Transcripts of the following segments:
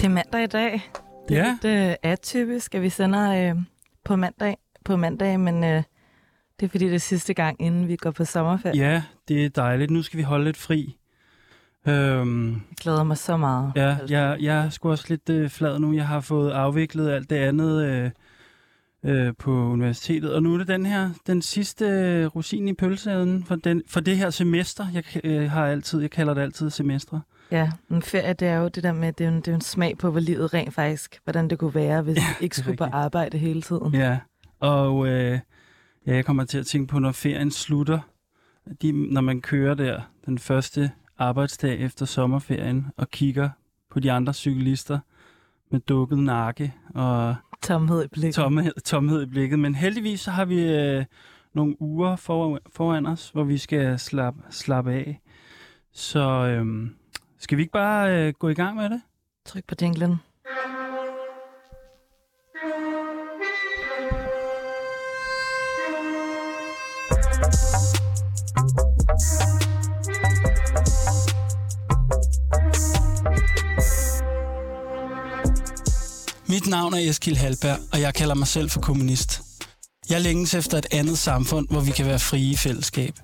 Det er mandag i dag. Det er Ja. lidt øh, atypisk, at vi sender øh, på mandag, på mandag, men øh, det er fordi, det er sidste gang, inden vi går på sommerferie. Ja, det er dejligt. Nu skal vi holde lidt fri. Øhm, Jeg glæder mig så meget. ja, jeg, jeg er sgu også lidt øh, flad nu. Jeg har fået afviklet alt det andet øh, øh, på universitetet. Og nu er det den her, den sidste øh, rosin i pølseæden for, den, for det her semester. Jeg øh, har altid, jeg kalder det altid semestre. Ja, men ferie, det er jo det der med, det er en, det er en smag på, hvor livet rent faktisk, hvordan det kunne være, hvis Ja, vi ikke skulle på arbejde hele tiden. Ja, og øh, ja, jeg kommer til at tænke på, når ferien slutter, de, når man kører der den første arbejdsdag efter sommerferien og kigger på de andre cyklister med dukket nakke og Tomhed i blikket. tomhed, tomhed i blikket. Men heldigvis så har vi øh, nogle uger for, foran os, hvor vi skal slappe slap af. Så øh, skal vi ikke bare øh, gå i gang med det? Tryk på jinglen. Mit navn er Eskil Halberg, og jeg kalder mig selv for kommunist. Jeg længes efter et andet samfund, hvor vi kan være frie i fællesskab.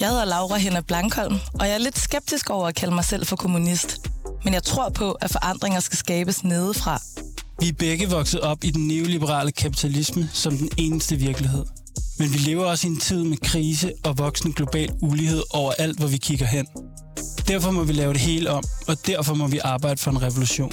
Jeg hedder Laura Henna Blankholm, og jeg er lidt skeptisk over at kalde mig selv for kommunist. Men jeg tror på, at forandringer skal skabes nedefra. Vi er begge vokset op i den neoliberale kapitalisme som den eneste virkelighed. Men vi lever også i en tid med krise og voksende global ulighed overalt, hvor vi kigger hen. Derfor må vi lave det hele om, og derfor må vi arbejde for en revolution.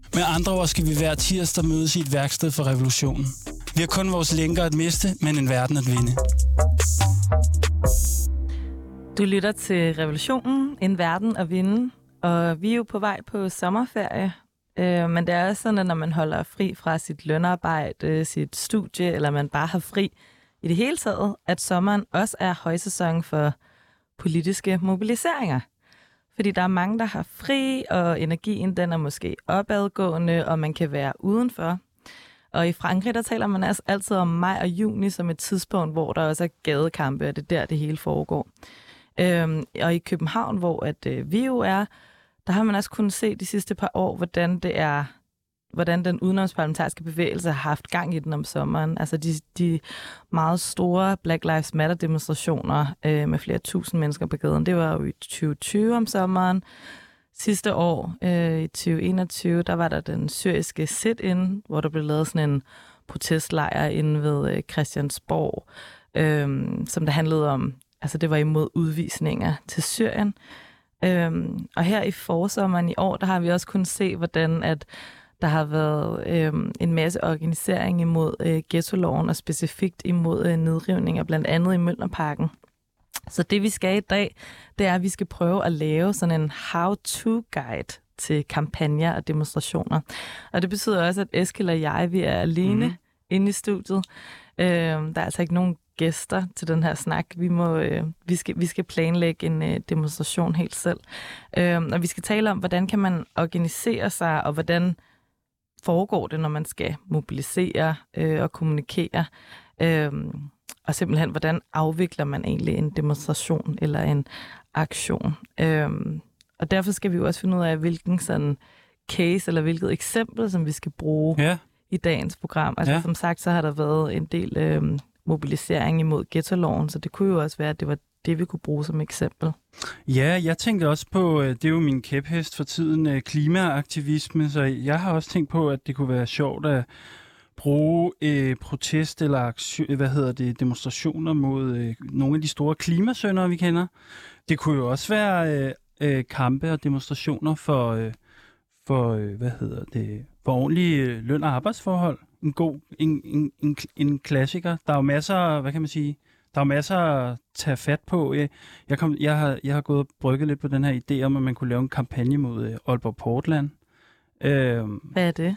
Med andre ord skal vi hver tirsdag mødes i et værksted for revolutionen. Vi har kun vores lænker at miste, men en verden at vinde. Du lytter til Revolutionen, en verden at vinde, og vi er jo på vej på sommerferie. Øh, men det er også sådan, at når man holder fri fra sit lønarbejde, sit studie, eller man bare har fri i det hele taget, at sommeren også er højsæson for politiske mobiliseringer. Fordi der er mange, der har fri, og energien den er måske opadgående, og man kan være udenfor. Og i Frankrig, der taler man altså altid om maj og juni som et tidspunkt, hvor der også er gadekampe, og det er der, det hele foregår. Øhm, og i København, hvor at, øh, vi jo er, der har man også kunnet se de sidste par år, hvordan det er, hvordan den udenomsparlamentariske bevægelse har haft gang i den om sommeren. Altså de, de meget store Black Lives Matter demonstrationer øh, med flere tusind mennesker på gaden, det var jo i 2020 om sommeren. Sidste år, øh, i 2021, der var der den syriske sit-in, hvor der blev lavet sådan en protestlejr inde ved øh, Christiansborg, øh, som der handlede om, altså det var imod udvisninger til Syrien. Øhm, og her i forsommeren i år, der har vi også kunnet se, hvordan at der har været øhm, en masse organisering imod øh, ghetto-loven, og specifikt imod øh, nedrivninger, blandt andet i Mølnerparken. Så det vi skal i dag, det er, at vi skal prøve at lave sådan en how-to-guide til kampagner og demonstrationer. Og det betyder også, at Eskil og jeg, vi er alene mm-hmm. inde i studiet. Øhm, der er altså ikke nogen gæster til den her snak. Vi, må, øh, vi, skal, vi skal planlægge en øh, demonstration helt selv. Øhm, og vi skal tale om, hvordan kan man organisere sig, og hvordan foregår det, når man skal mobilisere øh, og kommunikere. Øhm, og simpelthen, hvordan afvikler man egentlig en demonstration eller en aktion. Øhm, og derfor skal vi jo også finde ud af, hvilken sådan case eller hvilket eksempel, som vi skal bruge Ja, i dagens program. Altså ja. som sagt, så har der været en del øh, mobilisering imod ghetto-loven, så det kunne jo også være, at det var det, vi kunne bruge som eksempel. Ja, jeg tænkte også på, øh, det er jo min kæphest for tiden, øh, klimaaktivisme, så jeg har også tænkt på, at det kunne være sjovt at bruge øh, protest eller aktion, hvad hedder det, demonstrationer mod øh, nogle af de store klimasønder, vi kender. Det kunne jo også være øh, øh, kampe og demonstrationer for, øh, for øh, hvad hedder det, for ordentlige øh, løn- og arbejdsforhold. En god, en, en, en, en klassiker. Der er jo masser, hvad kan man sige, der er masser at tage fat på. Jeg, jeg, kom, jeg, har, jeg har gået og brygget lidt på den her idé om, at man kunne lave en kampagne mod øh, Aalborg Portland. Øh, Hvad er det?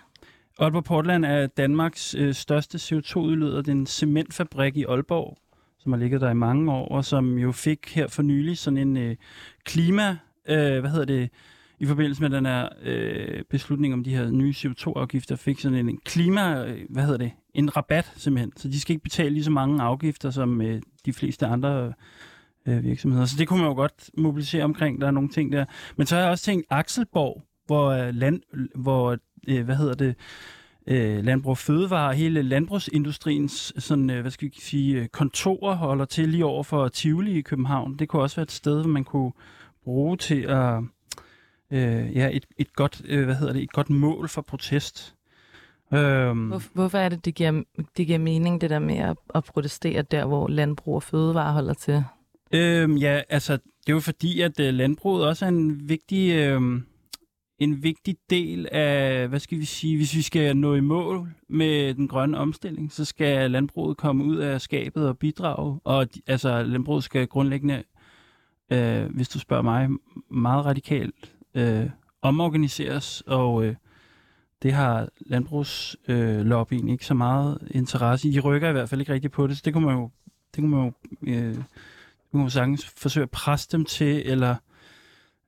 Aalborg Portland er Danmarks øh, største CO2-udleder. Det er en cementfabrik i Aalborg, som har ligget der i mange år, og som jo fik her for nylig sådan en øh, klima... Øh, hvad hedder det? I forbindelse med den her øh, beslutning om de her nye CO2-afgifter, fik sådan en klima... Øh, hvad hedder det? En rabat simpelthen. Så de skal ikke betale lige så mange afgifter som øh, de fleste andre øh, virksomheder. Så det kunne man jo godt mobilisere omkring. Der er nogle ting der. Men så har jeg også tænkt Akselborg, hvor, øh, land, hvor øh, hvad hedder det, øh, Landbrug Fødevare, hele landbrugsindustriens sådan, øh, hvad skal vi sige, øh, kontorer holder til lige over for Tivoli i København. Det kunne også være et sted, hvor man kunne bruge til at øh, ja, et, et godt, øh, hvad hedder det, et godt mål for protest. Øhm. Hvor, hvorfor er det, det giver, det giver mening, det der med at, at protestere der, hvor landbrug og fødevare holder til? Øhm, ja, altså, det er jo fordi, at uh, landbruget også er en vigtig, øh, en vigtig del af, hvad skal vi sige, hvis vi skal nå i mål med den grønne omstilling, så skal landbruget komme ud af skabet og bidrage. Og altså, landbruget skal grundlæggende, øh, hvis du spørger mig, meget radikalt øh, omorganiseres, og øh, det har landbrugslobbyen øh, ikke så meget interesse i. De rykker i hvert fald ikke rigtig på det, så det kunne man jo, det kunne man jo, øh, det kunne man jo sagtens forsøge at presse dem til, eller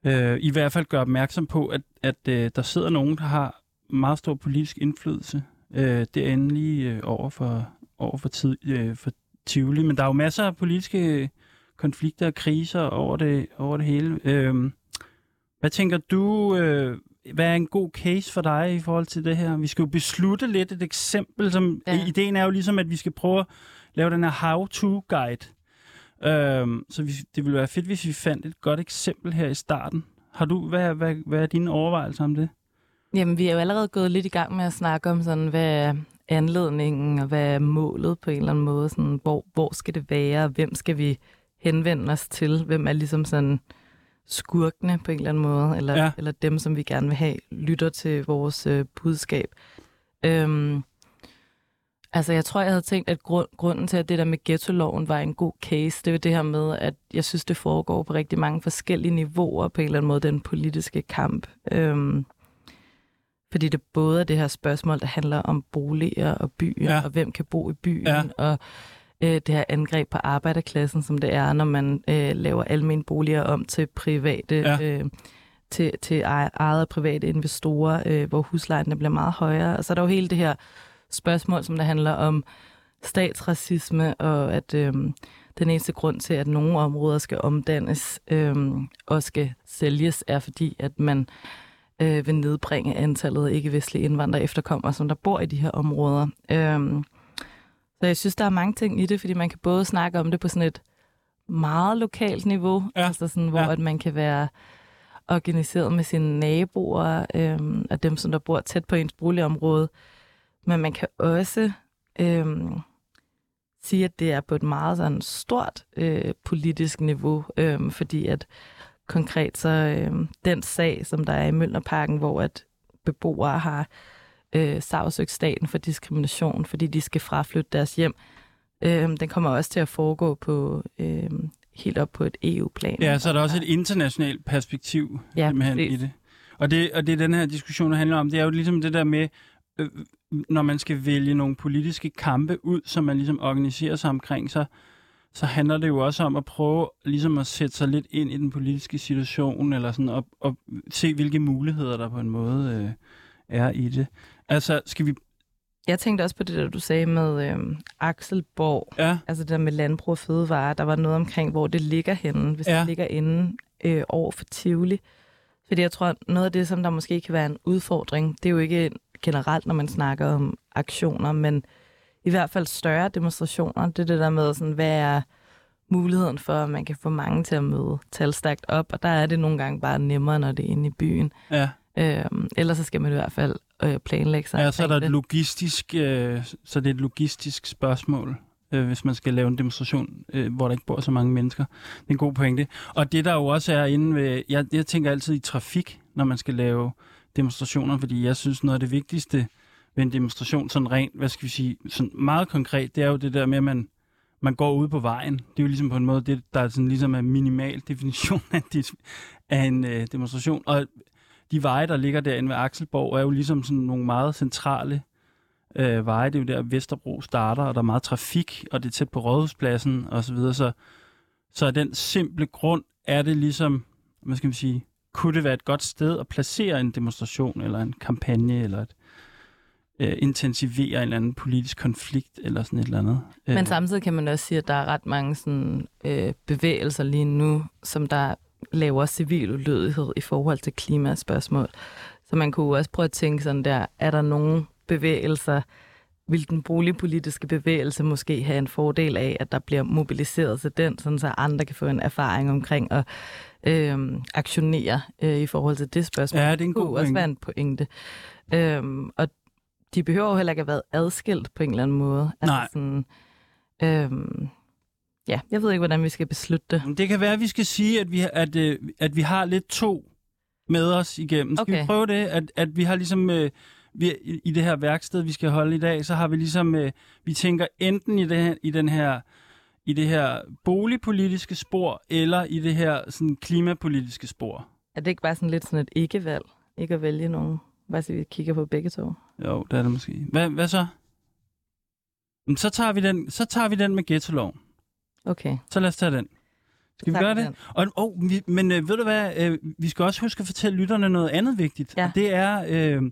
øh, i hvert fald gøre opmærksom på, at, at øh, der sidder nogen, der har meget stor politisk indflydelse øh, derinde lige øh, over for, over for, tid, øh, for Tivoli. Men der er jo masser af politiske konflikter og kriser over det, over det hele. Øh, hvad tænker du, øh, hvad er en god case for dig i forhold til det her? Vi skal jo beslutte lidt et eksempel. Som, ja. Ideen er jo ligesom, at vi skal prøve at lave den her how-to-guide. Øhm, så vi, det ville være fedt, hvis vi fandt et godt eksempel her i starten. Har du, hvad, hvad, hvad er dine overvejelser om det? Jamen, vi er jo allerede gået lidt i gang med at snakke om, sådan, hvad er anledningen, og hvad er målet på en eller anden måde. Sådan, hvor, hvor skal det være, hvem skal vi henvende os til? Hvem er ligesom sådan skurkene på en eller anden måde, eller, ja. eller dem, som vi gerne vil have, lytter til vores øh, budskab. Øhm, altså, jeg tror, jeg havde tænkt, at grund, grunden til, at det der med ghetto-loven var en god case, det er det her med, at jeg synes, det foregår på rigtig mange forskellige niveauer på en eller anden måde, den politiske kamp. Øhm, fordi det både er det her spørgsmål, der handler om boliger og byer, ja. og hvem kan bo i byen, ja. og øh, det her angreb på arbejderklassen, som det er, når man øh, laver almindelige boliger om til private, ja. øh, til, til eget private investorer, øh, hvor huslejerne bliver meget højere. Og så er der jo hele det her spørgsmål, som der handler om statsracisme, og at øh, den eneste grund til, at nogle områder skal omdannes øh, og skal sælges, er fordi, at man øh, vil nedbringe antallet af ikke-vestlige indvandrere efterkommere, som der bor i de her områder. Øh, så jeg synes, der er mange ting i det, fordi man kan både snakke om det på sådan et meget lokalt niveau, ja. altså sådan, hvor ja. at man kan være organiseret med sine naboer øhm, og dem, som der bor tæt på ens boligområde. Men man kan også øhm, sige, at det er på et meget sådan stort øh, politisk niveau, øhm, fordi at konkret så øhm, den sag, som der er i Mølnerparken, hvor at beboere har øh, sagsøgt staten for diskrimination, fordi de skal fraflytte deres hjem. Øh, den kommer også til at foregå på øh, helt op på et EU-plan. Ja, så er der også et internationalt perspektiv ja, i det. Og, det. og det er den her diskussion, der handler om, det er jo ligesom det der med, øh, når man skal vælge nogle politiske kampe ud, som man ligesom organiserer sig omkring, så, så handler det jo også om at prøve ligesom at sætte sig lidt ind i den politiske situation, eller sådan, og, og se, hvilke muligheder der på en måde øh, er i det. Altså, skal vi... Jeg tænkte også på det, der du sagde med øh, Axelborg. Ja. Altså det der med landbrug og fødevare. Der var noget omkring, hvor det ligger henne, hvis ja. det ligger inde øh, over for Tivoli. Fordi jeg tror, noget af det, som der måske kan være en udfordring, det er jo ikke generelt, når man snakker om aktioner, men i hvert fald større demonstrationer. Det er det der med, sådan, hvad er muligheden for, at man kan få mange til at møde talstærkt op, og der er det nogle gange bare nemmere, når det er inde i byen. Ja. Øhm, ellers så skal man i hvert fald øh, planlægge sig. Ja, så er der et logistisk, øh, så det er et logistisk spørgsmål, øh, hvis man skal lave en demonstration, øh, hvor der ikke bor så mange mennesker. Det er en god pointe. Og det der jo også er inde ved, jeg, jeg tænker altid i trafik, når man skal lave demonstrationer, fordi jeg synes noget af det vigtigste ved en demonstration, sådan rent, hvad skal vi sige, sådan meget konkret, det er jo det der med, at man, man går ud på vejen. Det er jo ligesom på en måde det, der er sådan ligesom en minimal definition af, af en øh, demonstration. Og de veje, der ligger derinde ved Akselborg, er jo ligesom sådan nogle meget centrale øh, veje. Det er jo der, Vesterbro starter, og der er meget trafik, og det er tæt på Rådhuspladsen og så videre. Så, så af den simple grund er det ligesom, hvad skal man sige, kunne det være et godt sted at placere en demonstration, eller en kampagne, eller et, øh, intensivere en eller anden politisk konflikt, eller sådan et eller andet. Men Øh, samtidig kan man også sige, at der er ret mange sådan, øh, bevægelser lige nu, som der laver civil ulydighed i forhold til klimaspørgsmål. Så man kunne også prøve at tænke sådan der, er der nogle bevægelser, vil den boligpolitiske bevægelse måske have en fordel af, at der bliver mobiliseret til den, sådan så andre kan få en erfaring omkring at øh, aktionere øh, i forhold til det spørgsmål. Ja, det er en kunne god også pointe. være en pointe. Øhm, og de behøver jo heller ikke at have været adskilt på en eller anden måde. Nej. Sådan, øhm, ja, jeg ved ikke, hvordan vi skal beslutte det. Det kan være, at vi skal sige, at vi, at, øh, at vi har lidt to med os igennem. Skal okay. vi prøve det? At, at vi har ligesom... Øh, vi, i, I det her værksted, vi skal holde i dag, så har vi ligesom... Øh, vi tænker enten i, det her, i den her i det her boligpolitiske spor, eller i det her sådan, klimapolitiske spor. Er det ikke bare sådan lidt sådan et ikke-valg? Ikke at vælge nogen? Bare så vi kigger på begge to. Jo, det er det måske. Hvad, hvad så? Så tager, vi den, så tager vi den med ghetto-loven. Okay. Så lad os tage den. Skal vi tager gøre det? Og, oh, vi, men øh, ved du hvad, øh, vi skal også huske at fortælle lytterne noget andet vigtigt. Ja. Og det er, øh,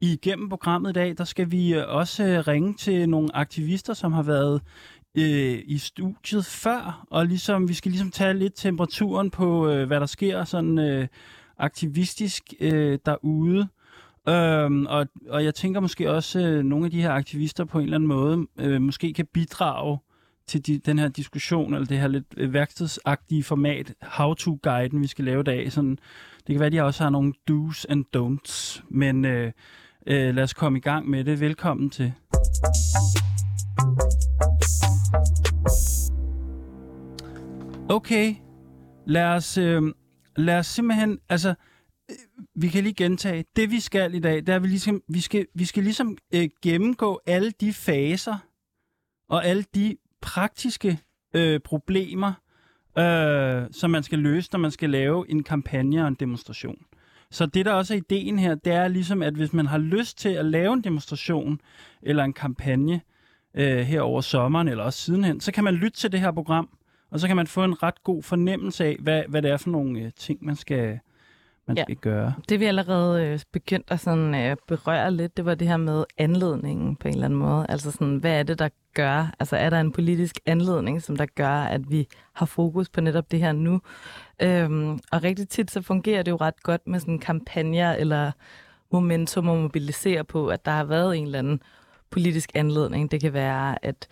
igennem programmet i dag, der skal vi øh, også øh, ringe til nogle aktivister, som har været øh, i studiet før, og ligesom, vi skal ligesom tage lidt temperaturen på, øh, hvad der sker sådan øh, aktivistisk øh, derude. Øhm, og, og jeg tænker måske også, øh, nogle af de her aktivister på en eller anden måde øh, måske kan bidrage til de, den her diskussion, eller det her lidt øh, værkstedsagtige format, how-to-guiden, vi skal lave i dag. Sådan, det kan være, at de også har nogle do's and don'ts, men øh, øh, lad os komme i gang med det. Velkommen til. Okay, lad os, øh, lad os simpelthen, altså, øh, vi kan lige gentage, det vi skal i dag, det er, at vi, ligesom, vi, skal, vi skal ligesom øh, gennemgå alle de faser, og alle de praktiske øh, problemer, øh, som man skal løse, når man skal lave en kampagne og en demonstration. Så det, der også er ideen her, det er ligesom, at hvis man har lyst til at lave en demonstration eller en kampagne øh, her over sommeren eller også sidenhen, så kan man lytte til det her program, og så kan man få en ret god fornemmelse af, hvad, hvad det er for nogle øh, ting, man skal, man Ja. skal gøre. Det vi allerede øh, begyndt at sådan, øh, berøre lidt, det var det her med anledningen på en eller anden måde. Altså sådan, hvad er det, der gør? Altså er der en politisk anledning, som der gør, at vi har fokus på netop det her nu? Øhm, og rigtig tit så fungerer det jo ret godt med sådan kampagner eller momentum at mobilisere på, at der har været en eller anden politisk anledning. Det kan være, at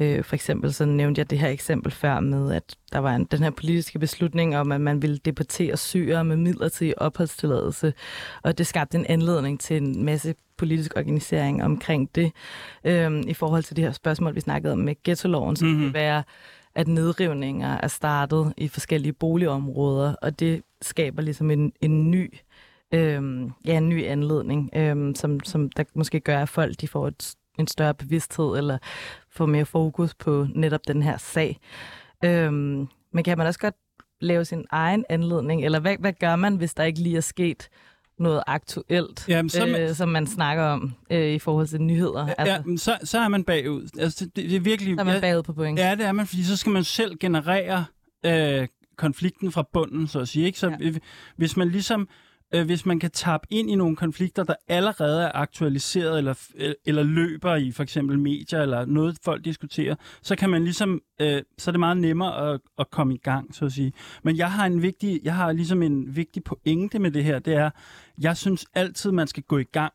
øh, for eksempel så nævnte jeg det her eksempel før med, at der var en, den her politiske beslutning om, at man ville deportere syre med midlertidig opholdstilladelse, og det skabte en anledning til en masse politisk organisering omkring det. Øhm, I forhold til det her spørgsmål, vi snakkede om med ghetto-loven, så mm-hmm. Mhm. være, at nedrivninger er startet i forskellige boligområder, og det skaber ligesom en, en ny øhm, ja, en ny anledning, øhm, som, som der måske gør, at folk de får et, en større bevidsthed, eller får mere fokus på netop den her sag. Øhm, men kan man også godt lave sin egen anledning, eller hvad, hvad gør man, hvis der ikke lige er sket noget aktuelt, Jamen, så man- øh, som man snakker om øh, i forhold til nyheder? Ja, Altså, men så, så er man bagud. Altså, det, det er virkelig... så er man bagud på point. Ja, det er man, fordi så skal man selv generere øh, konflikten fra bunden, så at sige. Ikke? Så Ja. ja. hvis man ligesom, øh, hvis man kan tappe ind i nogle konflikter, der allerede er aktualiseret, eller, øh, eller løber i for eksempel medier, eller noget folk diskuterer, så kan man ligesom, øh, så er det meget nemmere at, at komme i gang, så at sige. Men jeg har en vigtig, jeg har ligesom en vigtig pointe med det her, det er, jeg synes altid, man skal gå i gang.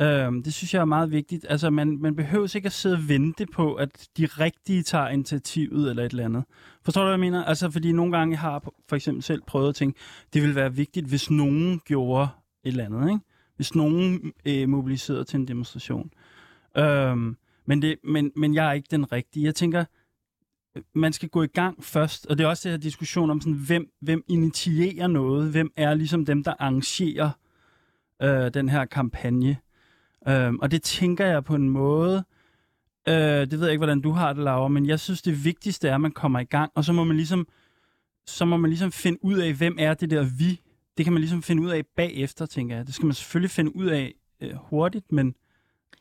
Øhm, det synes jeg er meget vigtigt. Altså, man, man behøver ikke at sidde og vente på, at de rigtige tager initiativet eller et eller andet. Forstår du, hvad jeg mener? Altså, fordi nogle gange jeg har for eksempel selv prøvet at tænke, det ville være vigtigt, hvis nogen gjorde et eller andet, ikke? Hvis nogen øh, mobiliserede til en demonstration. Øhm, men, det, men, men jeg er ikke den rigtige. Jeg tænker, man skal gå i gang først, og det er også det her diskussion om, sådan, hvem, hvem initierer noget, hvem er ligesom dem, der arrangerer øh, den her kampagne. Øhm, og det tænker jeg på en måde, øh, det ved jeg ikke, hvordan du har det, Laura, men jeg synes, det vigtigste er, at man kommer i gang, og så må man ligesom, så må man ligesom finde ud af, hvem er det der vi, det kan man ligesom finde ud af bagefter, tænker jeg. Det skal man selvfølgelig finde ud af øh, hurtigt, men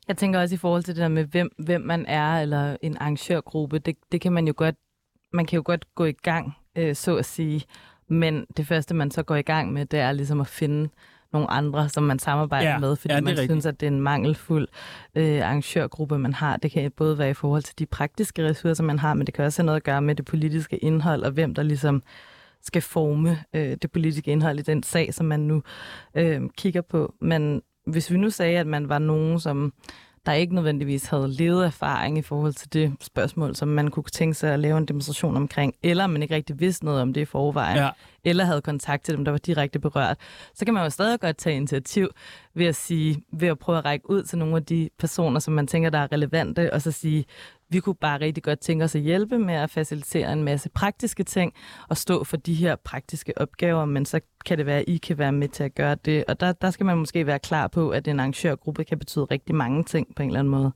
Jeg tænker også i forhold til det der med, hvem, hvem man er, eller en arrangørgruppe, det, det kan man jo godt, man kan jo godt gå i gang, øh, så at sige. Men det første, man så går i gang med, det er ligesom at finde nogle andre, som man samarbejder Ja, med, fordi ja, man rigtigt. synes, at det er en mangelfuld øh, arrangørgruppe, man har. Det kan både være i forhold til de praktiske ressourcer, man har, men det kan også have noget at gøre med det politiske indhold, og hvem der ligesom skal forme øh, det politiske indhold i den sag, som man nu øh, kigger på. Men hvis vi nu sagde, at man var nogen, som der ikke nødvendigvis havde levet erfaring i forhold til det spørgsmål, som man kunne tænke sig at lave en demonstration omkring, eller man ikke rigtig vidste noget om det i forvejen, ja, eller havde kontakt til dem, der var direkte berørt, så kan man jo stadig godt tage initiativ ved at sige, ved at prøve at række ud til nogle af de personer, som man tænker, der er relevante, og så sige, vi kunne bare rigtig godt tænke os at hjælpe med at facilitere en masse praktiske ting og stå for de her praktiske opgaver, men så kan det være, at I kan være med til at gøre det. Og der, der skal man måske være klar på, at en arrangørgruppe kan betyde rigtig mange ting på en eller anden måde.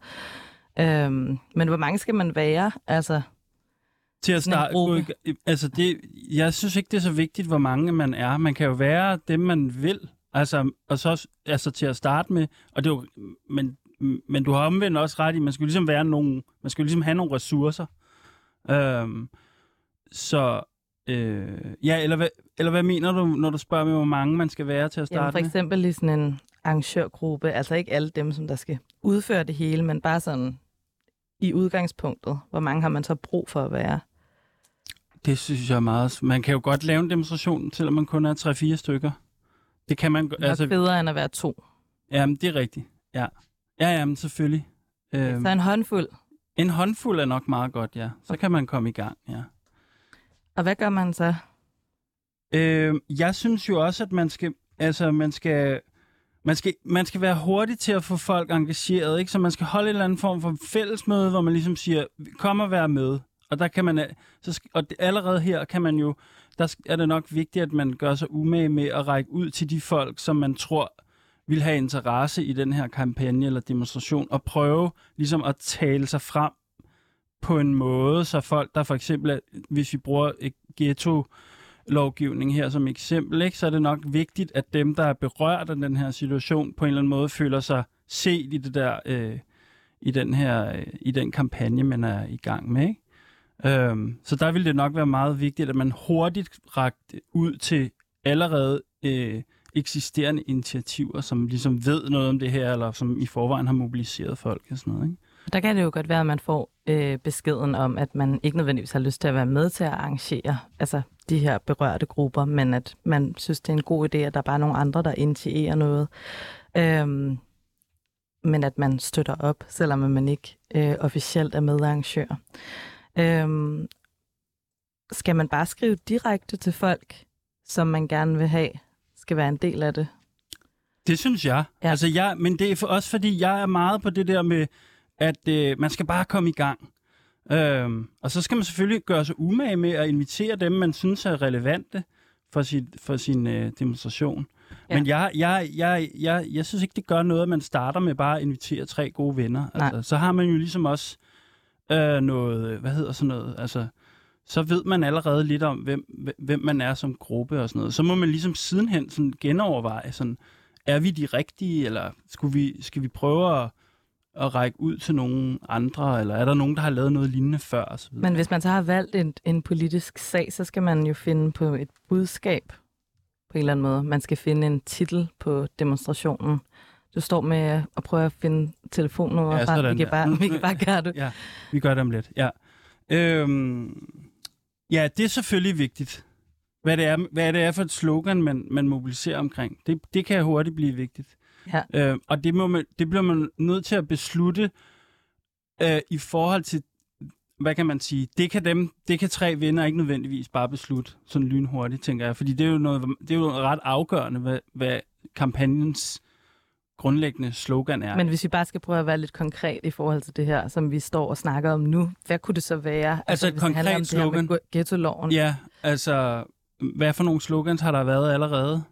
Øhm, men hvor mange skal man være? Altså, til at starte. Altså det, jeg synes ikke, det er så vigtigt, hvor mange man er. Man kan jo være dem, man vil. Altså, og så altså til at starte med. Og det er jo, men, men du har omvendt også ret i, man skal ligesom være nogen, man skal ligesom have nogle ressourcer. Øhm, så øh, ja, eller hvad, eller hvad mener du, når du spørger mig, hvor mange man skal være til at Jamen, starte for med? eksempel i sådan en arrangørgruppe, altså ikke alle dem, som der skal udføre det hele, men bare sådan i udgangspunktet, hvor mange har man så brug for at være? Det synes jeg er meget... Man kan jo godt lave en demonstration, selvom man kun er 3-4 stykker. Det kan man... Det er altså, federe end at være to. Jamen, det er rigtigt. Ja, ja jamen, selvfølgelig. Øhm, Så en håndfuld. en håndfuld er nok meget godt, ja. Så kan man komme i gang, ja. Og hvad gør man så? Øhm, jeg synes jo også, at man skal... Altså, man skal... Man skal, man skal være hurtig til at få folk engageret, ikke? Så man skal holde en eller anden form for fællesmøde, hvor man ligesom siger, kom og vær med. Og der kan man, øh, så og allerede her kan man jo, der er det nok vigtigt, at man gør sig umage med at række ud til de folk, som man tror vil have interesse i den her kampagne eller demonstration, og prøve ligesom at tale sig frem på en måde, så folk, der for eksempel, hvis vi bruger et ghetto lovgivning her som eksempel, ikke, så er det nok vigtigt, at dem, der er berørt af den her situation, på en eller anden måde føler sig set i det der, øh, i den her, øh, i den kampagne, man er i gang med. Ikke? Øhm, så der vil det nok være meget vigtigt, at man hurtigt rakte ud til allerede øh, eksisterende initiativer, som ligesom ved noget om det her, eller som i forvejen har mobiliseret folk og sådan noget. Ikke? Der kan det jo godt være, at man får øh, beskeden om, at man ikke nødvendigvis har lyst til at være med til at arrangere altså, de her berørte grupper, men at man synes, det er en god idé, at der er bare nogle andre, der initierer noget. Øhm, men at man støtter op, selvom man ikke øh, officielt er medarrangør. Øhm, skal man bare skrive direkte til folk, som man gerne vil have, skal være en del af det? Det synes jeg. Ja. Altså, jeg men det er for, også fordi, jeg er meget på det der med, at øh, man skal bare komme i gang. Øhm, og så skal man selvfølgelig gøre sig umage med at invitere dem, man synes er relevante for, sit, for sin øh, demonstration. Ja. Ja. Men jeg, jeg, jeg, jeg, jeg synes ikke, det gør noget, at man starter med bare at invitere tre gode venner. Nej. Altså, så har man jo ligesom også øh, noget, hvad hedder sådan noget, altså, så ved man allerede lidt om, hvem, hvem man er som gruppe og sådan noget. Så må man ligesom sidenhen sådan genoverveje, sådan, er vi de rigtige, eller skulle vi, skal vi prøve at, at række ud til nogle andre, eller er der nogen, der har lavet noget lignende før? Og så videre. Men hvis man så har valgt en, en politisk sag, så skal man jo finde på et budskab på en eller anden måde. Man skal finde en titel på demonstrationen. Du står med at prøve at finde telefonnummer Ja, sådan Vi kan, der. bare, vi kan bare gøre det. Ja, vi gør det om lidt. Ja. Øhm, ja, det er selvfølgelig vigtigt. Hvad det er, hvad det er for et slogan, man, man mobiliserer omkring. Det, det kan hurtigt blive vigtigt. Ja. Øh, og det, må man, det bliver man nødt til at beslutte øh, i forhold til, hvad kan man sige, det kan, dem, det kan tre venner ikke nødvendigvis bare beslutte sådan lynhurtigt, tænker jeg. Fordi det er jo, noget, det er jo ret afgørende, hvad, hvad kampagnens grundlæggende slogan er. Men hvis vi bare skal prøve at være lidt konkret i forhold til det her, som vi står og snakker om nu, hvad kunne det så være? Altså et det handler konkret om det slogan? gu- ghetto-loven. Ja, altså, hvad for nogle slogans har der været allerede?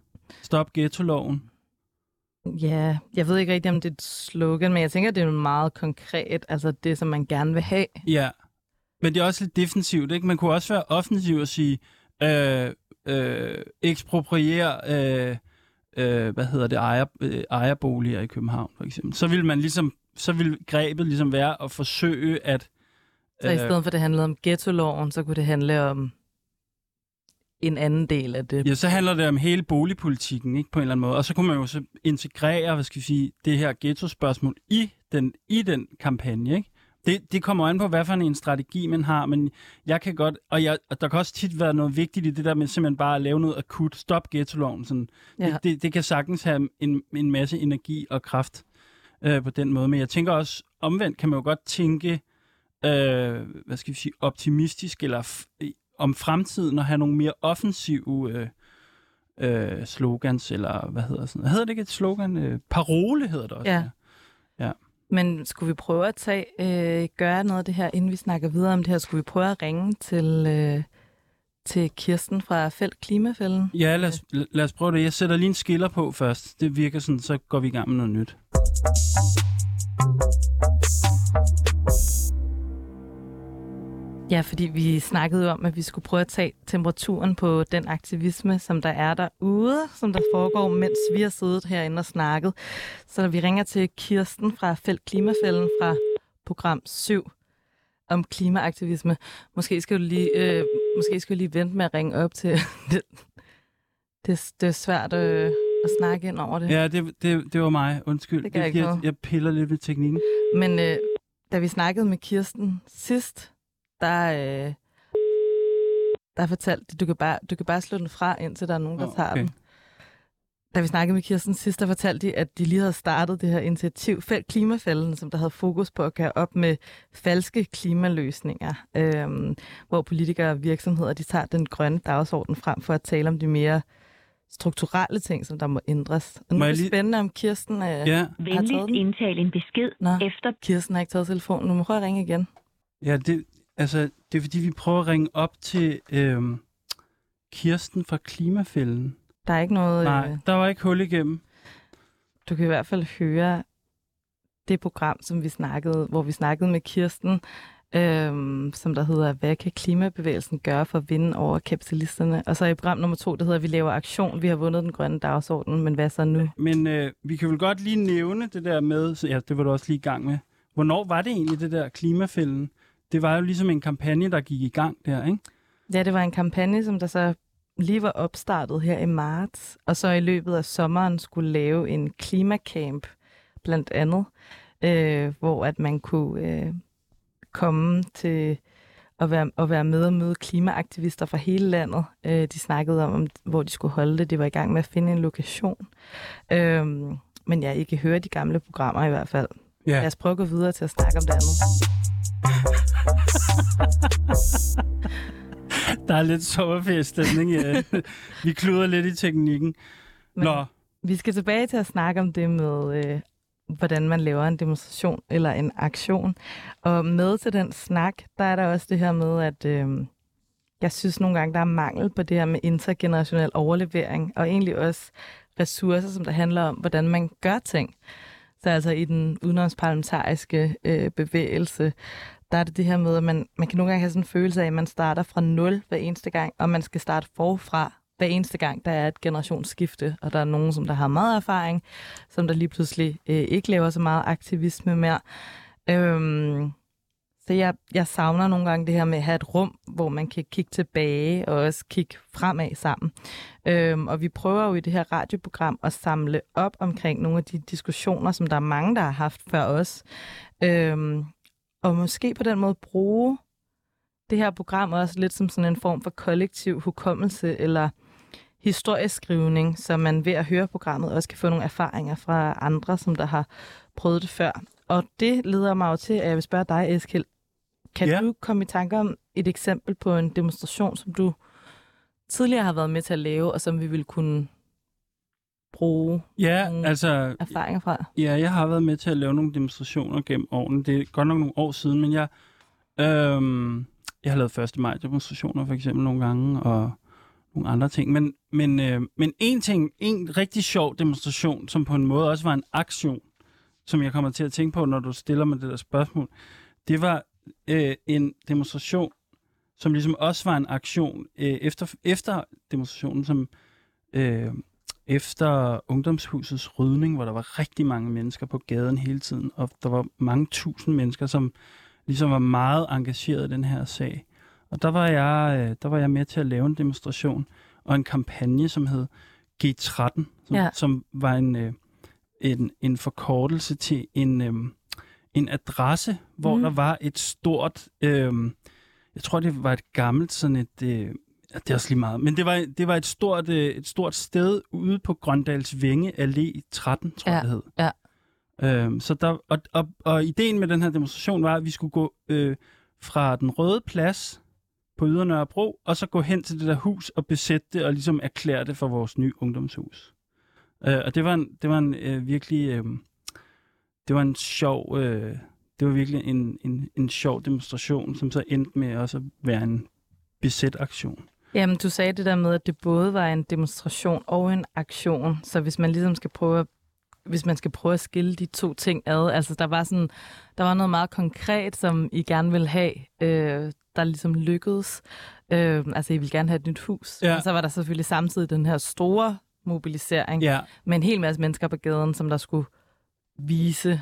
Stop ghetto-loven. ja, jeg ved ikke rigtig, om det er et slogan, men jeg tænker, det er meget konkret, altså det, som man gerne vil have. Ja, men det er også lidt defensivt, ikke? Man kunne også være offensiv og sige, øh, øh, ekspropriere, øh, øh, hvad hedder det, ejer, øh, ejerboliger i København, for eksempel, så vil man ligesom, så vil grebet ligesom være at forsøge at... Så i stedet for, at det handlede om ghetto-loven, så kunne det handle om en anden del af det. Ja, så handler det om hele boligpolitikken, ikke, på en eller anden måde. Og så kunne man jo så integrere, hvad skal vi sige, det her ghetto-spørgsmål i den, i den kampagne, ikke? Det, det kommer an på, hvad for en strategi man har, men jeg kan godt, og, jeg, og der kan også tit være noget vigtigt i det der med simpelthen bare at lave noget akut, stop ghetto-loven. Sådan. Ja. Det, det, det kan sagtens have en, en masse energi og kraft øh, på den måde, men jeg tænker også, omvendt kan man jo godt tænke, øh, hvad skal vi sige, optimistisk eller f- om fremtiden og have nogle mere offensive øh, øh, slogans, eller hvad hedder sådan Hedder det ikke et slogan? Øh, parole hedder det også. Ja. ja. Men skulle vi prøve at tage, øh, gøre noget af det her, inden vi snakker videre om det her? Skulle vi prøve at ringe til, øh, til Kirsten fra Felt Klimafælden? Ja, lad os, lad os prøve det. Jeg sætter lige en skiller på først. Det virker sådan, så går vi i gang med noget nyt. Ja, fordi vi snakkede om, at vi skulle prøve at tage temperaturen på den aktivisme, som der er derude, som der foregår, mens vi har siddet herinde og snakket. Så vi ringer til Kirsten fra Felt Klimafælden fra program 7 om klimaaktivisme. Måske skal du lige, øh, måske skal du lige vente med at ringe op til det. Det, det er svært øh, at snakke ind over det. Ja, det, det, det var mig. Undskyld. Det, jeg, jeg, jeg piller lidt ved teknikken. Men øh, da vi snakkede med Kirsten sidst, der, øh, der fortalte du kan, bare, du kan bare slå den fra, indtil der er nogen, der Åh, tager okay. den. Da vi snakkede med Kirsten sidst, der fortalte de, at de lige havde startet det her initiativ, Fæld Klimafælden, som der havde fokus på at gøre op med falske klimaløsninger, øhm, hvor politikere og virksomheder de tager den grønne dagsorden frem for at tale om de mere strukturelle ting, som der må ændres. Og nu Må er det lige- spændende, om Kirsten øh, Ja, taget Venligst den? indtale en besked Nå. efter Kirsten har ikke taget telefonen. Nu må jeg ringe igen. ja det, altså, det er fordi, vi prøver at ringe op til øhm, Kirsten fra Klimafælden. Der er ikke noget... Nej, Øh, der var ikke hul igennem. du kan i hvert fald høre det program, som vi snakkede, hvor vi snakkede med Kirsten, øhm, som der hedder, hvad kan klimabevægelsen gøre for at vinde over kapitalisterne? Og så i program nummer to, det hedder, vi laver aktion, vi har vundet den grønne dagsorden, men hvad så nu? Men øh, vi kan vel godt lige nævne det der med, så, ja, det var du også lige i gang med. Hvornår var det egentlig, det der klimafælden? Det var jo ligesom en kampagne, der gik i gang der, ikke? Ja, det var en kampagne, som der så lige var opstartet her i marts, og så i løbet af sommeren skulle lave en klimacamp, blandt andet, øh, hvor at man kunne øh, komme til at være, at være med og møde klimaaktivister fra hele landet. Øh, de snakkede om, hvor de skulle holde det. De var i gang med at finde en lokation. Øh, men jeg ikke høre de gamle programmer i hvert fald. Ja. Lad os prøve at gå videre til at snakke om det andet. Der er lidt sommerferiestemning, ja. vi kluder lidt i teknikken. Men- Nå, Vi skal tilbage til at snakke om det med, øh, hvordan man laver en demonstration eller en aktion. Og med til den snak, der er der også det her med, at øh, jeg synes nogle gange, der er mangel på det her med intergenerationel overlevering, og egentlig også ressourcer, som der handler om, hvordan man gør ting. Så altså i den udenomsparlamentariske øh, bevægelse, der er det det her med, at man, man kan nogle gange have sådan en følelse af, at man starter fra nul hver eneste gang, og man skal starte forfra hver eneste gang, der er et generationsskifte, og der er nogen, som der har meget erfaring, som der lige pludselig øh, ikke laver så meget aktivisme mere. Øhm, så jeg, jeg savner nogle gange det her med at have et rum, hvor man kan kigge tilbage og også kigge fremad sammen. Øhm, og vi prøver jo i det her radioprogram at samle op omkring nogle af de diskussioner, som der er mange, der har haft før os. Øhm, og måske på den måde bruge det her program også lidt som sådan en form for kollektiv hukommelse eller historieskrivning, så man ved at høre programmet også kan få nogle erfaringer fra andre, som der har prøvet det før. Og det leder mig jo til, at jeg vil spørge dig, Eskild. Kan Ja. du komme i tanker om et eksempel på en demonstration, som du tidligere har været med til at lave, og som vi vil kunne bruge ja, altså, erfaringer fra? ja, jeg har været med til at lave nogle demonstrationer gennem årene. Det er godt nok nogle år siden, men jeg, øhm, jeg har lavet 1. maj demonstrationer for eksempel nogle gange, og nogle andre ting. Men, men, øh, men en ting, en rigtig sjov demonstration, som på en måde også var en aktion, som jeg kommer til at tænke på, når du stiller mig det der spørgsmål, det var øh, en demonstration, som ligesom også var en aktion øh, efter, efter demonstrationen, som øh, efter ungdomshusets rydning, hvor der var rigtig mange mennesker på gaden hele tiden, og der var mange tusind mennesker, som ligesom var meget engageret i den her sag. Og der var jeg, øh, der var jeg med til at lave en demonstration og en kampagne, som hed G13, som, ja. som var en, øh, en, en forkortelse til en, øh, en adresse, hvor mm. der var et stort, øh, jeg tror det var et gammelt sådan et, øh, det er også lige meget, men det var, det var et, stort, øh, et stort sted ude på Grøndals Vinge Allé 13, tror ja. jeg det hed. Ja. Øhm, så der, og, og, og ideen med den her demonstration var, at vi skulle gå øh, fra den røde plads på Ydre Nørrebro, og så gå hen til det der hus og besætte det og ligesom erklære det for vores nye ungdomshus. Øh, og det var en, det var en øh, virkelig... Øh, det var en sjov... Øh, det var virkelig en, en, en sjov demonstration, som så endte med også at være en besæt aktion. Jamen, du sagde det der med, at det både var en demonstration og en aktion. Så hvis man ligesom skal prøve at hvis man skal prøve at skille de to ting ad. Altså, der var sådan, der var noget meget konkret, som I gerne vil have, øh, der ligesom lykkedes. Øh, altså, I vil gerne have et nyt hus. Ja. Og så var der selvfølgelig samtidig den her store mobilisering ja. med en hel masse mennesker på gaden, som der skulle vise,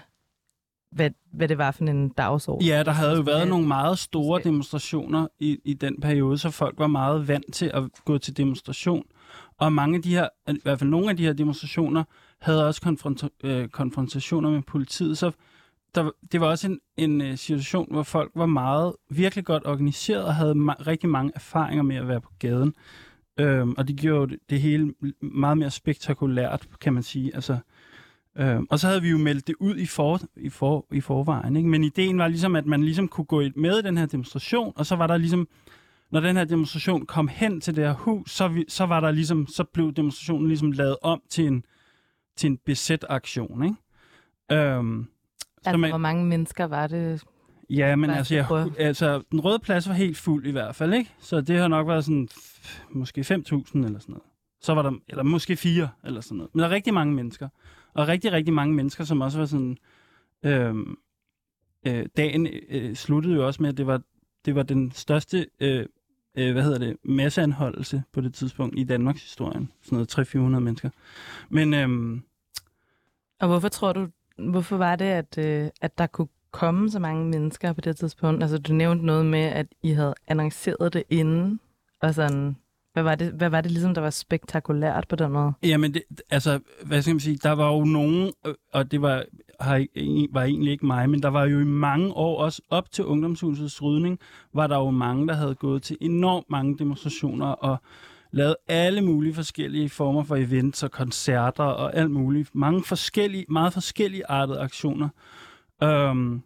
hvad, hvad det var for en dagsorden. Ja, der havde jo været nogle meget store demonstrationer i, i den periode, så folk var meget vant til at gå til demonstration. Og mange af de her, i hvert fald nogle af de her demonstrationer, havde også konfronta- øh, konfrontationer med politiet. Så der, det var også en, en øh, situation, hvor folk var meget, virkelig godt organiseret og havde ma- rigtig mange erfaringer med at være på gaden. Øhm, og det gjorde det, det hele meget mere spektakulært, kan man sige. Altså, øhm, og så havde vi jo meldt det ud i, for, i, for, i forvejen. Ikke? Men ideen var ligesom, at man ligesom kunne gå med i den her demonstration, og så var der ligesom når den her demonstration kom hen til det her hus, så, vi, så var der ligesom, så blev demonstrationen ligesom lavet om til en, til en besæt aktion, ikke? Øhm, altså, man, hvor mange mennesker var det? Ja, men altså, jeg, altså, den røde plads var helt fuld i hvert fald, ikke? Så det har nok været sådan, måske 5.000 eller sådan noget. Så var der, eller måske fire eller sådan noget. Men der er rigtig mange mennesker. Og rigtig, rigtig mange mennesker, som også var sådan, øhm, øh, dagen øh, sluttede jo også med, at det var, det var den største øh, øh, hvad hedder det, masseanholdelse på det tidspunkt i Danmarks historien. Sådan noget 300-400 mennesker. Men, øhm, og hvorfor tror du, hvorfor var det, at, øh, at der kunne komme så mange mennesker på det tidspunkt? Altså, du nævnte noget med, at I havde annonceret det inden, og sådan, hvad var, det, hvad var det ligesom, der var spektakulært på den måde? Jamen, det, altså, hvad skal man sige, der var jo nogen, øh, og det var, har, var egentlig ikke mig, men der var jo i mange år, også op til ungdomshusets rydning, var der jo mange, der havde gået til enormt mange demonstrationer og lavet alle mulige forskellige former for events og koncerter og alt muligt. Mange forskellige, meget forskellige artede aktioner. Øhm,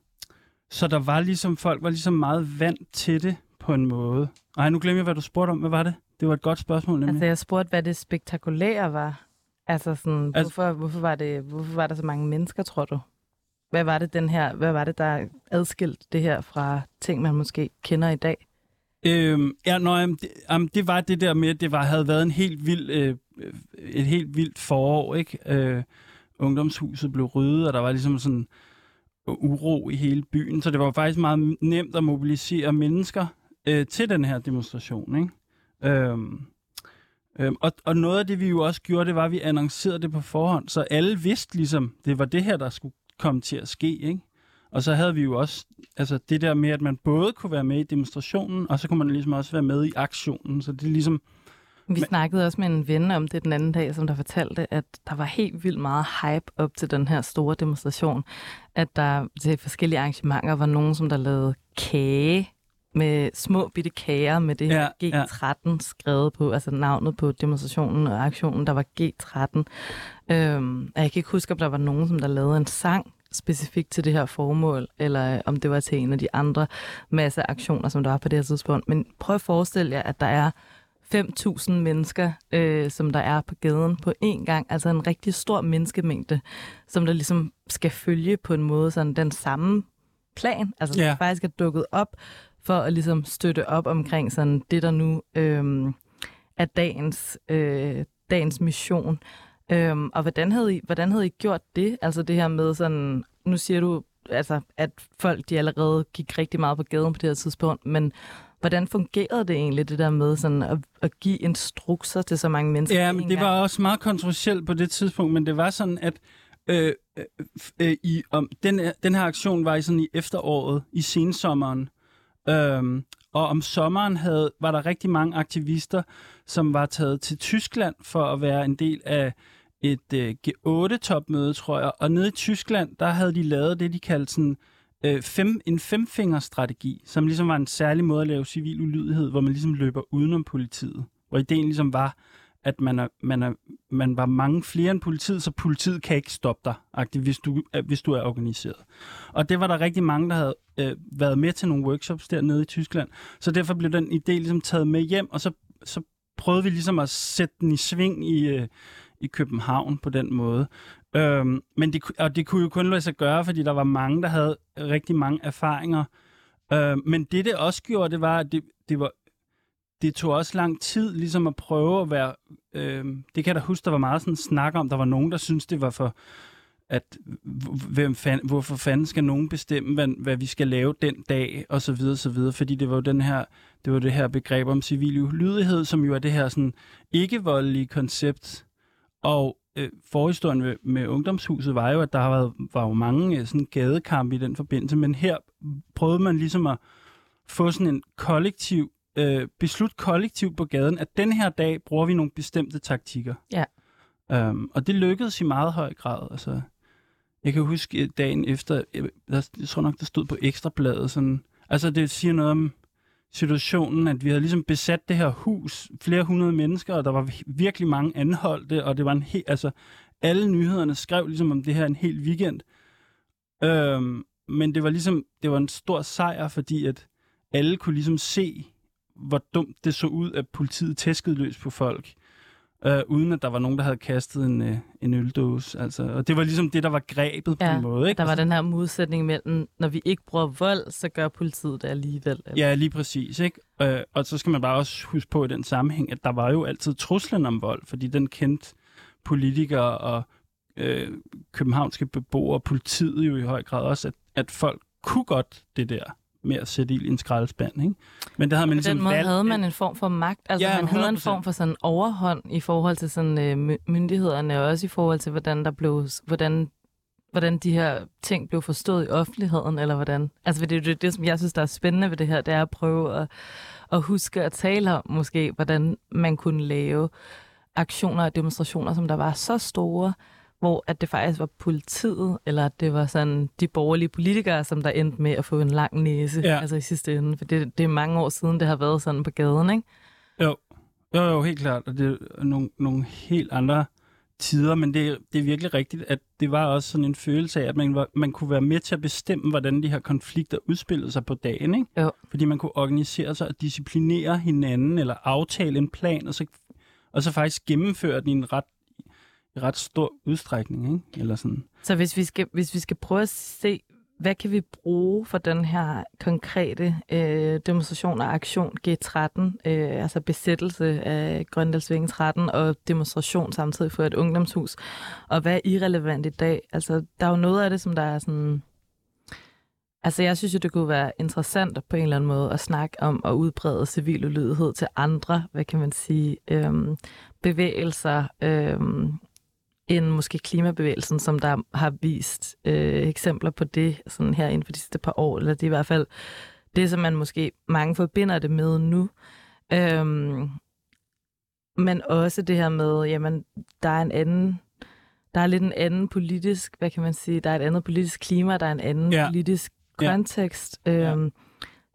så der var ligesom, folk var ligesom meget vant til det på en måde. Ej, nu glemmer jeg, hvad du spurgte om. Hvad var det? Det var et godt spørgsmål, nemlig. Altså, jeg spurgte, hvad det spektakulære var. Altså, sådan, altså hvorfor, hvorfor, var det, hvorfor var der så mange mennesker, tror du? Hvad var det, den her, hvad var det, der adskilt det her fra ting, man måske kender i dag? Øhm, ja, nå, jamen, det, jamen, det var det der med, at det var, havde været en helt vild, øh, et helt vildt forår, ikke? Øh, ungdomshuset blev ryddet, og der var ligesom sådan uro i hele byen, så det var faktisk meget nemt at mobilisere mennesker øh, til den her demonstration, ikke? Øhm, øhm, og, og noget af det, vi jo også gjorde, det var, at vi annoncerede det på forhånd, så alle vidste ligesom, det var det her, der skulle komme til at ske, ikke? Og så havde vi jo også altså det der med, at man både kunne være med i demonstrationen, og så kunne man ligesom også være med i aktionen. Så det er ligesom... Vi snakkede også med en ven om det den anden dag, som der fortalte, at der var helt vildt meget hype op til den her store demonstration. At der til forskellige arrangementer var nogen, som der lavede kage med små bitte kager med det her ja, G13 ja. skrevet på, altså navnet på demonstrationen og aktionen, der var G13. Øhm, jeg kan ikke huske, om der var nogen, som der lavede en sang specifikt til det her formål, eller om det var til en af de andre masse aktioner, som der var på det her tidspunkt. Men prøv at forestille jer, at der er 5.000 mennesker, øh, som der er på gaden på én gang. Altså en rigtig stor menneskemængde, som der ligesom skal følge på en måde sådan den samme plan. Altså som faktisk er dukket op for at ligesom støtte op omkring sådan det, der nu øh, er dagens, øh, dagens mission. Øhm, og hvordan havde, I, hvordan havde I gjort det? Altså det her med sådan, nu siger du, altså, at folk de allerede gik rigtig meget på gaden på det her tidspunkt, men hvordan fungerede det egentlig, det der med sådan at, at give instrukser til så mange mennesker? Ja, men det gang? var også meget kontroversielt på det tidspunkt, men det var sådan, at øh, øh, øh, i, om, den, den her aktion var i, sådan i efteråret, i sensommeren, øh, og om sommeren havde, var der rigtig mange aktivister, som var taget til Tyskland for at være en del af et øh, G8-topmøde, tror jeg. Og nede i Tyskland, der havde de lavet det, de kaldte sådan, øh, fem, en femfingerstrategi, som ligesom var en særlig måde at lave civil ulydighed, hvor man ligesom løber udenom politiet. Hvor ideen ligesom var, at man, er, man, er, man var mange flere end politiet, så politiet kan ikke stoppe dig, agtigt, hvis, du, øh, hvis du er organiseret. Og det var der rigtig mange, der havde øh, været med til nogle workshops dernede i Tyskland. Så derfor blev den idé ligesom taget med hjem, og så, så prøvede vi ligesom at sætte den i sving i, øh, i København på den måde. Øhm, men det, og det kunne jo kun lade sig gøre, fordi der var mange, der havde rigtig mange erfaringer. Øhm, men det, det også gjorde, det var, at det, det var det tog også lang tid ligesom at prøve at være... Øh, det kan jeg da huske, der var meget sådan snak om. Der var nogen, der syntes, det var for... At, hvem fand, hvorfor fanden skal nogen bestemme, hvad, hvad vi skal lave den dag, og så videre, så videre. Fordi det var jo den her, det var det her begreb om civil ulydighed, som jo er det her sådan ikke-voldelige koncept. Og øh, forhistorien med, med ungdomshuset var jo, at der har været, var jo mange øh, sådan gadekampe i den forbindelse, men her prøvede man ligesom at få sådan en kollektiv øh, beslutte kollektivt på gaden, at den her dag bruger vi nogle bestemte taktikker. Ja. Um, og det lykkedes i meget høj grad. Altså, jeg kan huske dagen efter, jeg, jeg tror nok, der stod på Ekstrabladet, sådan, altså det siger noget om situationen, at vi havde ligesom besat det her hus, flere hundrede mennesker, og der var virkelig mange anholdte, og det var en helt, altså alle nyhederne skrev ligesom om det her en hel weekend. Um, men det var ligesom, det var en stor sejr, fordi at alle kunne ligesom se, hvor dumt det så ud, at politiet tæskede løs på folk, øh, uden at der var nogen, der havde kastet en, øh, en øldåse. Altså, og det var ligesom det, der var grebet ja, på en måde. Ikke? der var den her modsætning mellem, når vi ikke bruger vold, så gør politiet det alligevel. Eller? Ja, lige præcis. Ikke? Øh, og så skal man bare også huske på i den sammenhæng, at der var jo altid truslen om vold, fordi den kendte politikere og øh, københavnske beboere og politiet jo i høj grad også, at, at folk kunne godt det der med at sætte ild i en skraldespand. Ikke? Men det havde man på ligesom den måde valgt, havde man en form for magt. Altså Ja, man havde en 100%. form for sådan overhånd i forhold til sådan øh, my- myndighederne, og også i forhold til, hvordan der blev, hvordan, hvordan de her ting blev forstået i offentligheden, eller hvordan. Altså det er det, det, som jeg synes, der er spændende ved det her, det er at prøve at, at huske at tale om, måske, hvordan man kunne lave aktioner og demonstrationer, som der var så store, hvor at det faktisk var politiet, eller at det var sådan de borgerlige politikere, som der endte med at få en lang næse, Ja. altså i sidste ende. For det, det er mange år siden, det har været sådan på gaden, ikke? Jo, jo, jo helt klart. Og det er nogle, nogle helt andre tider, men det, det er virkelig rigtigt, at det var også sådan en følelse af, at man, var, man kunne være med til at bestemme, hvordan de her konflikter udspillede sig på dagen. Ikke? Jo. Fordi man kunne organisere sig og disciplinere hinanden, eller aftale en plan, og så, og så faktisk gennemføre den i en ret, i ret stor udstrækning. Ikke? Eller sådan. Så hvis vi, skal, hvis vi skal prøve at se, hvad kan vi bruge for den her konkrete øh, demonstration og aktion G13, øh, altså besættelse af Grøndalsvingen 13 og demonstration samtidig for et ungdomshus, og hvad er irrelevant i dag? Altså, der er jo noget af det, som der er sådan... Altså, jeg synes jo, det kunne være interessant på en eller anden måde at snakke om at udbrede civil ulydighed til andre, hvad kan man sige, øhm, bevægelser, øhm, end måske klimabevægelsen, som der har vist øh, eksempler på det sådan her inden for de sidste par år, eller det er i hvert fald det, som man måske mange forbinder det med nu. Øhm, men også det her med, jamen, der er en anden, der er lidt en anden politisk, hvad kan man sige, der er et andet politisk klima, der er en anden Ja. politisk Ja. kontekst, øhm, ja.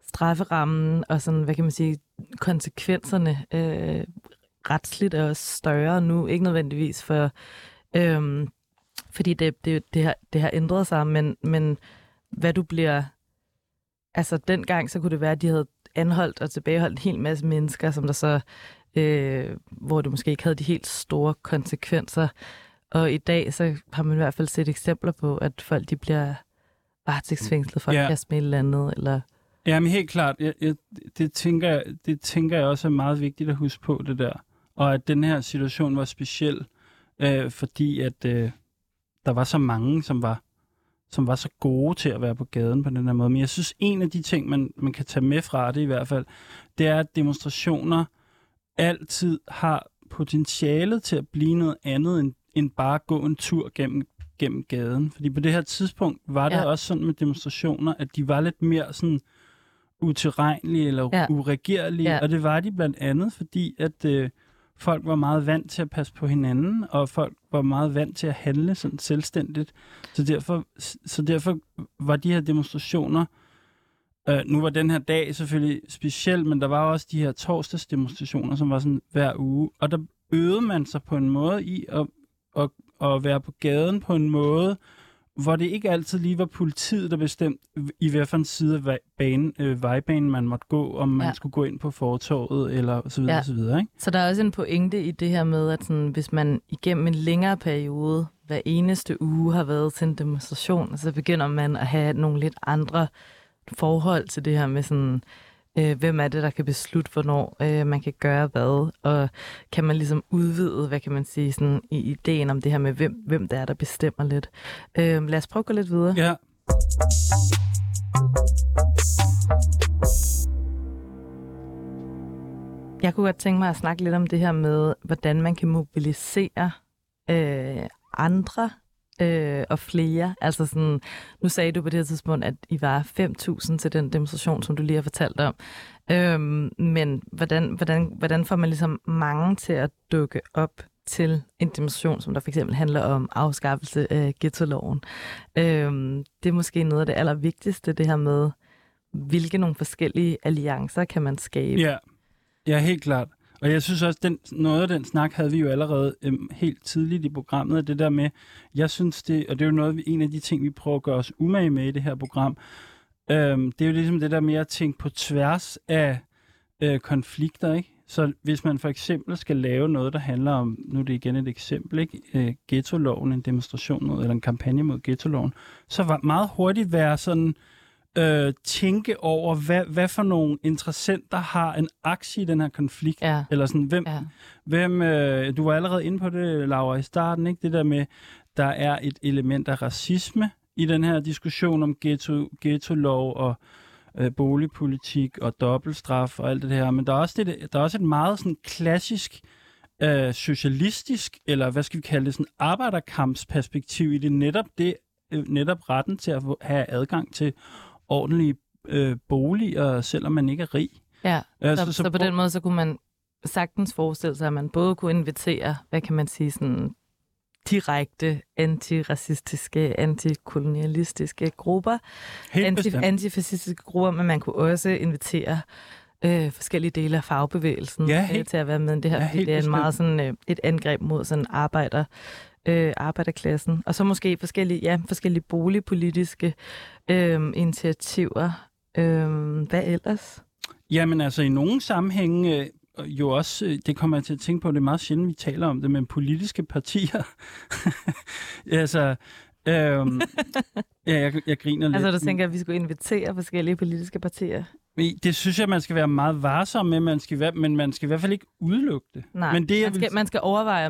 strafferammen og sådan, hvad kan man sige, konsekvenserne øh, retsligt er også større nu, ikke nødvendigvis for, øhm, fordi det, det, det, har, det har ændret sig, men, men hvad du bliver, altså dengang, så kunne det være, at de havde anholdt og tilbageholdt en hel masse mennesker, som der så, øh, hvor det måske ikke havde de helt store konsekvenser. Og i dag, så har man i hvert fald set eksempler på, at folk de bliver varetægtsfængslet for at Ja. kaste med et eller andet, eller Ja, men helt klart. Jeg, jeg, det, tænker, jeg- det tænker jeg også er meget vigtigt at huske på, det der. Og at den her situation var speciel, øh, fordi at øh, der var så mange, som var som var så gode til at være på gaden på den her måde. Men jeg synes, en af de ting, man, man kan tage med fra det i hvert fald, det er, at demonstrationer altid har potentialet til at blive noget andet end, end bare at gå en tur gennem, gennem gaden. Fordi på det her tidspunkt var det Ja. også sådan med demonstrationer, at de var lidt mere sådan utilregnelige eller Ja. uregerlige. Ja. Og det var de blandt andet, fordi at øh, folk var meget vant til at passe på hinanden, og folk var meget vant til at handle sådan selvstændigt. Så derfor, så derfor var de her demonstrationer, øh, nu var den her dag selvfølgelig speciel, men der var også de her torsdagsdemonstrationer, som var sådan hver uge, og der øvede man sig på en måde i at, at, at være på gaden på en måde, hvor det ikke altid lige var politiet, der bestemte, i hvad for en side af vej- banen, øh, vejbanen man måtte gå, om man Ja. skulle gå ind på fortorvet, eller så videre, ja. så videre, ikke? Så der er også en pointe i det her med, at sådan, hvis man igennem en længere periode, hver eneste uge har været til en demonstration, så begynder man at have nogle lidt andre forhold til det her med sådan, øh, hvem er det, der kan beslutte, hvornår øh, man kan gøre hvad, og kan man ligesom udvide, hvad kan man sige, sådan, i ideen om det her med, hvem, hvem det er, der bestemmer lidt. Øh, lad os prøve at gå lidt videre. Ja. Jeg kunne godt tænke mig at snakke lidt om det her med, hvordan man kan mobilisere øh, andre øh, og flere. Altså sådan, nu sagde du på det her tidspunkt, at I var 5.000 til den demonstration, som du lige har fortalt om. Øhm, men hvordan, hvordan, hvordan får man ligesom mange til at dukke op til en demonstration, som der for eksempel handler om afskaffelse af ghetto-loven? Øhm, det er måske noget af det allervigtigste, det her med, hvilke nogle forskellige alliancer kan man skabe? Ja, ja helt klart. Og jeg synes også, den, noget af den snak havde vi jo allerede øhm, helt tidligt i programmet, det der med, jeg synes det, og det er jo noget, en af de ting, vi prøver at gøre os umage med i det her program, øhm, det er jo ligesom det der med at tænke på tværs af øh, konflikter, ikke? Så hvis man for eksempel skal lave noget, der handler om, nu er det igen et eksempel, ikke? Øh, ghetto-loven, en demonstration mod, eller en kampagne mod ghetto-loven, så var meget hurtigt være sådan, øh, tænke over, hvad, hvad for nogle interessenter har en aktie i den her konflikt. Ja. Eller sådan, hvem, Ja. hvem øh, du var allerede inde på det, Laura, i starten, ikke? Det der med, der er et element af racisme i den her diskussion om ghetto, ghetto-lov og øh, boligpolitik og dobbeltstraf og alt det her. Men der er også, det, der er også et meget sådan klassisk øh, socialistisk, eller hvad skal vi kalde det, sådan arbejderkampsperspektiv i det. Netop det, øh, netop retten til at have adgang til ordentlige øh, boliger, selvom man ikke er rig. Ja, Altså, så, så så på den måde, så kunne man sagtens forestille sig, at man både kunne invitere, hvad kan man sige, sådan direkte antiracistiske, antikolonialistiske grupper, anti, antifascistiske grupper, men man kunne også invitere øh, forskellige dele af fagbevægelsen Ja, øh, helt- til at være med. I det her, ja, fordi det er en meget sådan øh, et angreb mod sådan arbejder, øh, arbejderklassen. Og så måske forskellige, ja, forskellige boligpolitiske øh, initiativer. Øh, hvad ellers? Jamen altså, i nogle sammenhænge øh, jo også, øh, det kommer jeg til at tænke på, det er meget sjældent, vi taler om det, men politiske partier. altså, øhm, ja, jeg, jeg griner lidt. Altså, du tænker, at vi skulle invitere forskellige politiske partier? Det synes jeg, man skal være meget varsom med, man skal være, men man skal i hvert fald ikke udelukke det. Nej, men det, man, skal, vil, man skal overveje,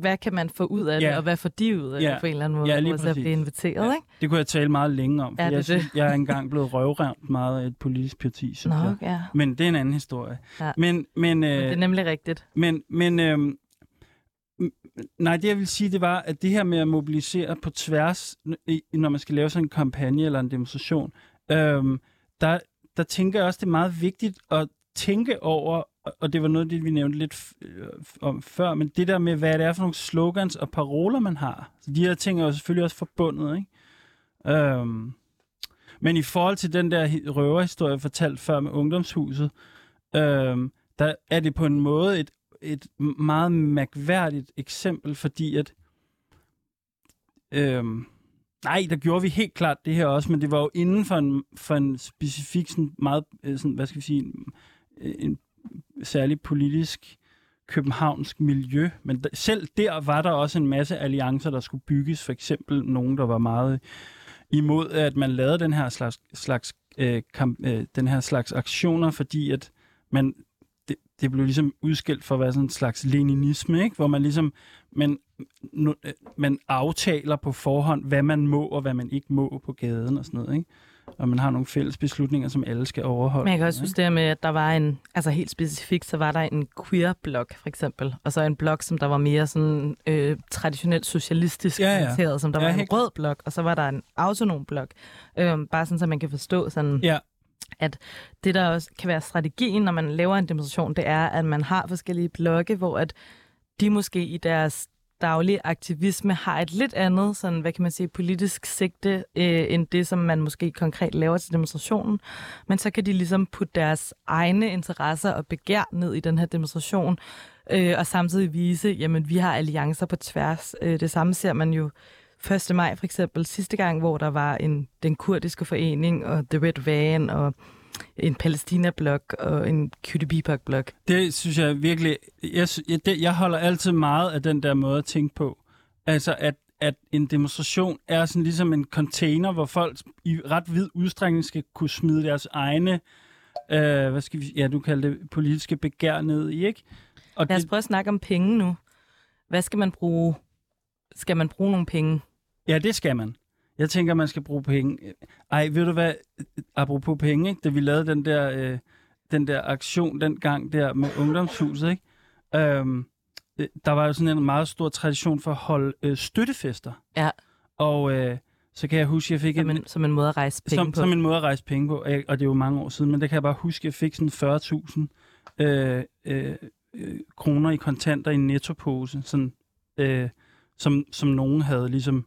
hvad kan man få ud af det, Ja. og hvad får de ud af Ja. det på en eller anden måde, Ja, lige at blive inviteret, Ja. ikke? det kunne jeg tale meget længe om, for Ja, det jeg, det. jeg er engang blevet røvrevnt meget af et politisk parti, Nå, jeg. ja. Men det er en anden historie. Ja. Men, men, øh, Men det er nemlig rigtigt. Men, men m- nej, det jeg vil sige, det var, at det her med at mobilisere på tværs, når man skal lave sådan en kampagne eller en demonstration, øhm, der, der tænker jeg også, det er meget vigtigt at tænke over, og- det var noget det, vi nævnte lidt øh, om før, men det der med, hvad det er for nogle slogans og paroler, man har. Så de her ting er jo selvfølgelig også forbundet, ikke? Øhm, men i forhold til den der røverhistorie, jeg fortalte før med ungdomshuset, øhm, der er det på en måde et, et meget mærkværdigt eksempel, fordi at øhm, nej, der gjorde vi helt klart det her også, men det var jo inden for en, for en specifik sådan meget, øh, sådan, hvad skal vi sige, en, øh, en særlig politisk københavnsk miljø, men der, selv der var der også en masse alliancer, der skulle bygges, for eksempel nogen, der var meget imod, at man lavede den her slags, slags, øh, kamp, øh, den her slags aktioner, fordi at man det, det blev ligesom udskilt for at være sådan en slags leninisme, ikke? hvor man ligesom man, nu, man aftaler på forhånd, hvad man må og hvad man ikke må på gaden og sådan noget. Ikke? Og man har nogle fælles beslutninger, som alle skal overholde. Men jeg kan også huske det med, at der var en, altså helt specifikt, så var der en queer-blog for eksempel, og så en blog, som der var mere sådan øh, traditionelt socialistisk Ja, ja. orienteret, som der Ja, var en rød blog, og så var der en autonom blog. Øh, bare sådan, så man kan forstå sådan, Ja. at det, der også kan være strategien, når man laver en demonstration, det er, at man har forskellige blogge, hvor at de måske i deres daglige aktivisme har et lidt andet, sådan, hvad kan man sige, politisk sigte, øh, end det, som man måske konkret laver til demonstrationen. Men så kan de ligesom putte deres egne interesser og begær ned i den her demonstration, øh, og samtidig vise, jamen vi har alliancer på tværs. Øh, det samme ser man jo 1. maj for eksempel, sidste gang, hvor der var en, den kurdiske forening og The Red Van og en Palæstina-blog og en Cutie Bebop-blog. Det synes jeg virkelig... Jeg, det, jeg holder altid meget af den der måde at tænke på. Altså, at, at en demonstration er sådan ligesom en container, hvor folk i ret vid udstrækning skal kunne smide deres egne, øh, hvad skal vi, ja, du kalder det, politiske begær ned i, ikke? Og Lad os det, prøve at snakke om penge nu. Hvad skal man bruge? Skal man bruge nogle penge? ja, det skal man. Jeg tænker, man skal bruge penge. Ej, ved du hvad? Apropos penge, ikke? Da vi lavede den der, øh, den der aktion dengang der med ungdomshuset, ikke? Øhm, øh, der var jo sådan en meget stor tradition for at holde øh, støttefester. Ja. Og øh, så kan jeg huske, at jeg fik Som en, en, som en måde at rejse penge som, på. som en måde at rejse penge på, og, det er jo mange år siden, men der kan jeg bare huske, at jeg fik sådan 40.000 øh, øh, øh, kroner i kontanter i en nettopose, sådan, øh, som, som nogen havde ligesom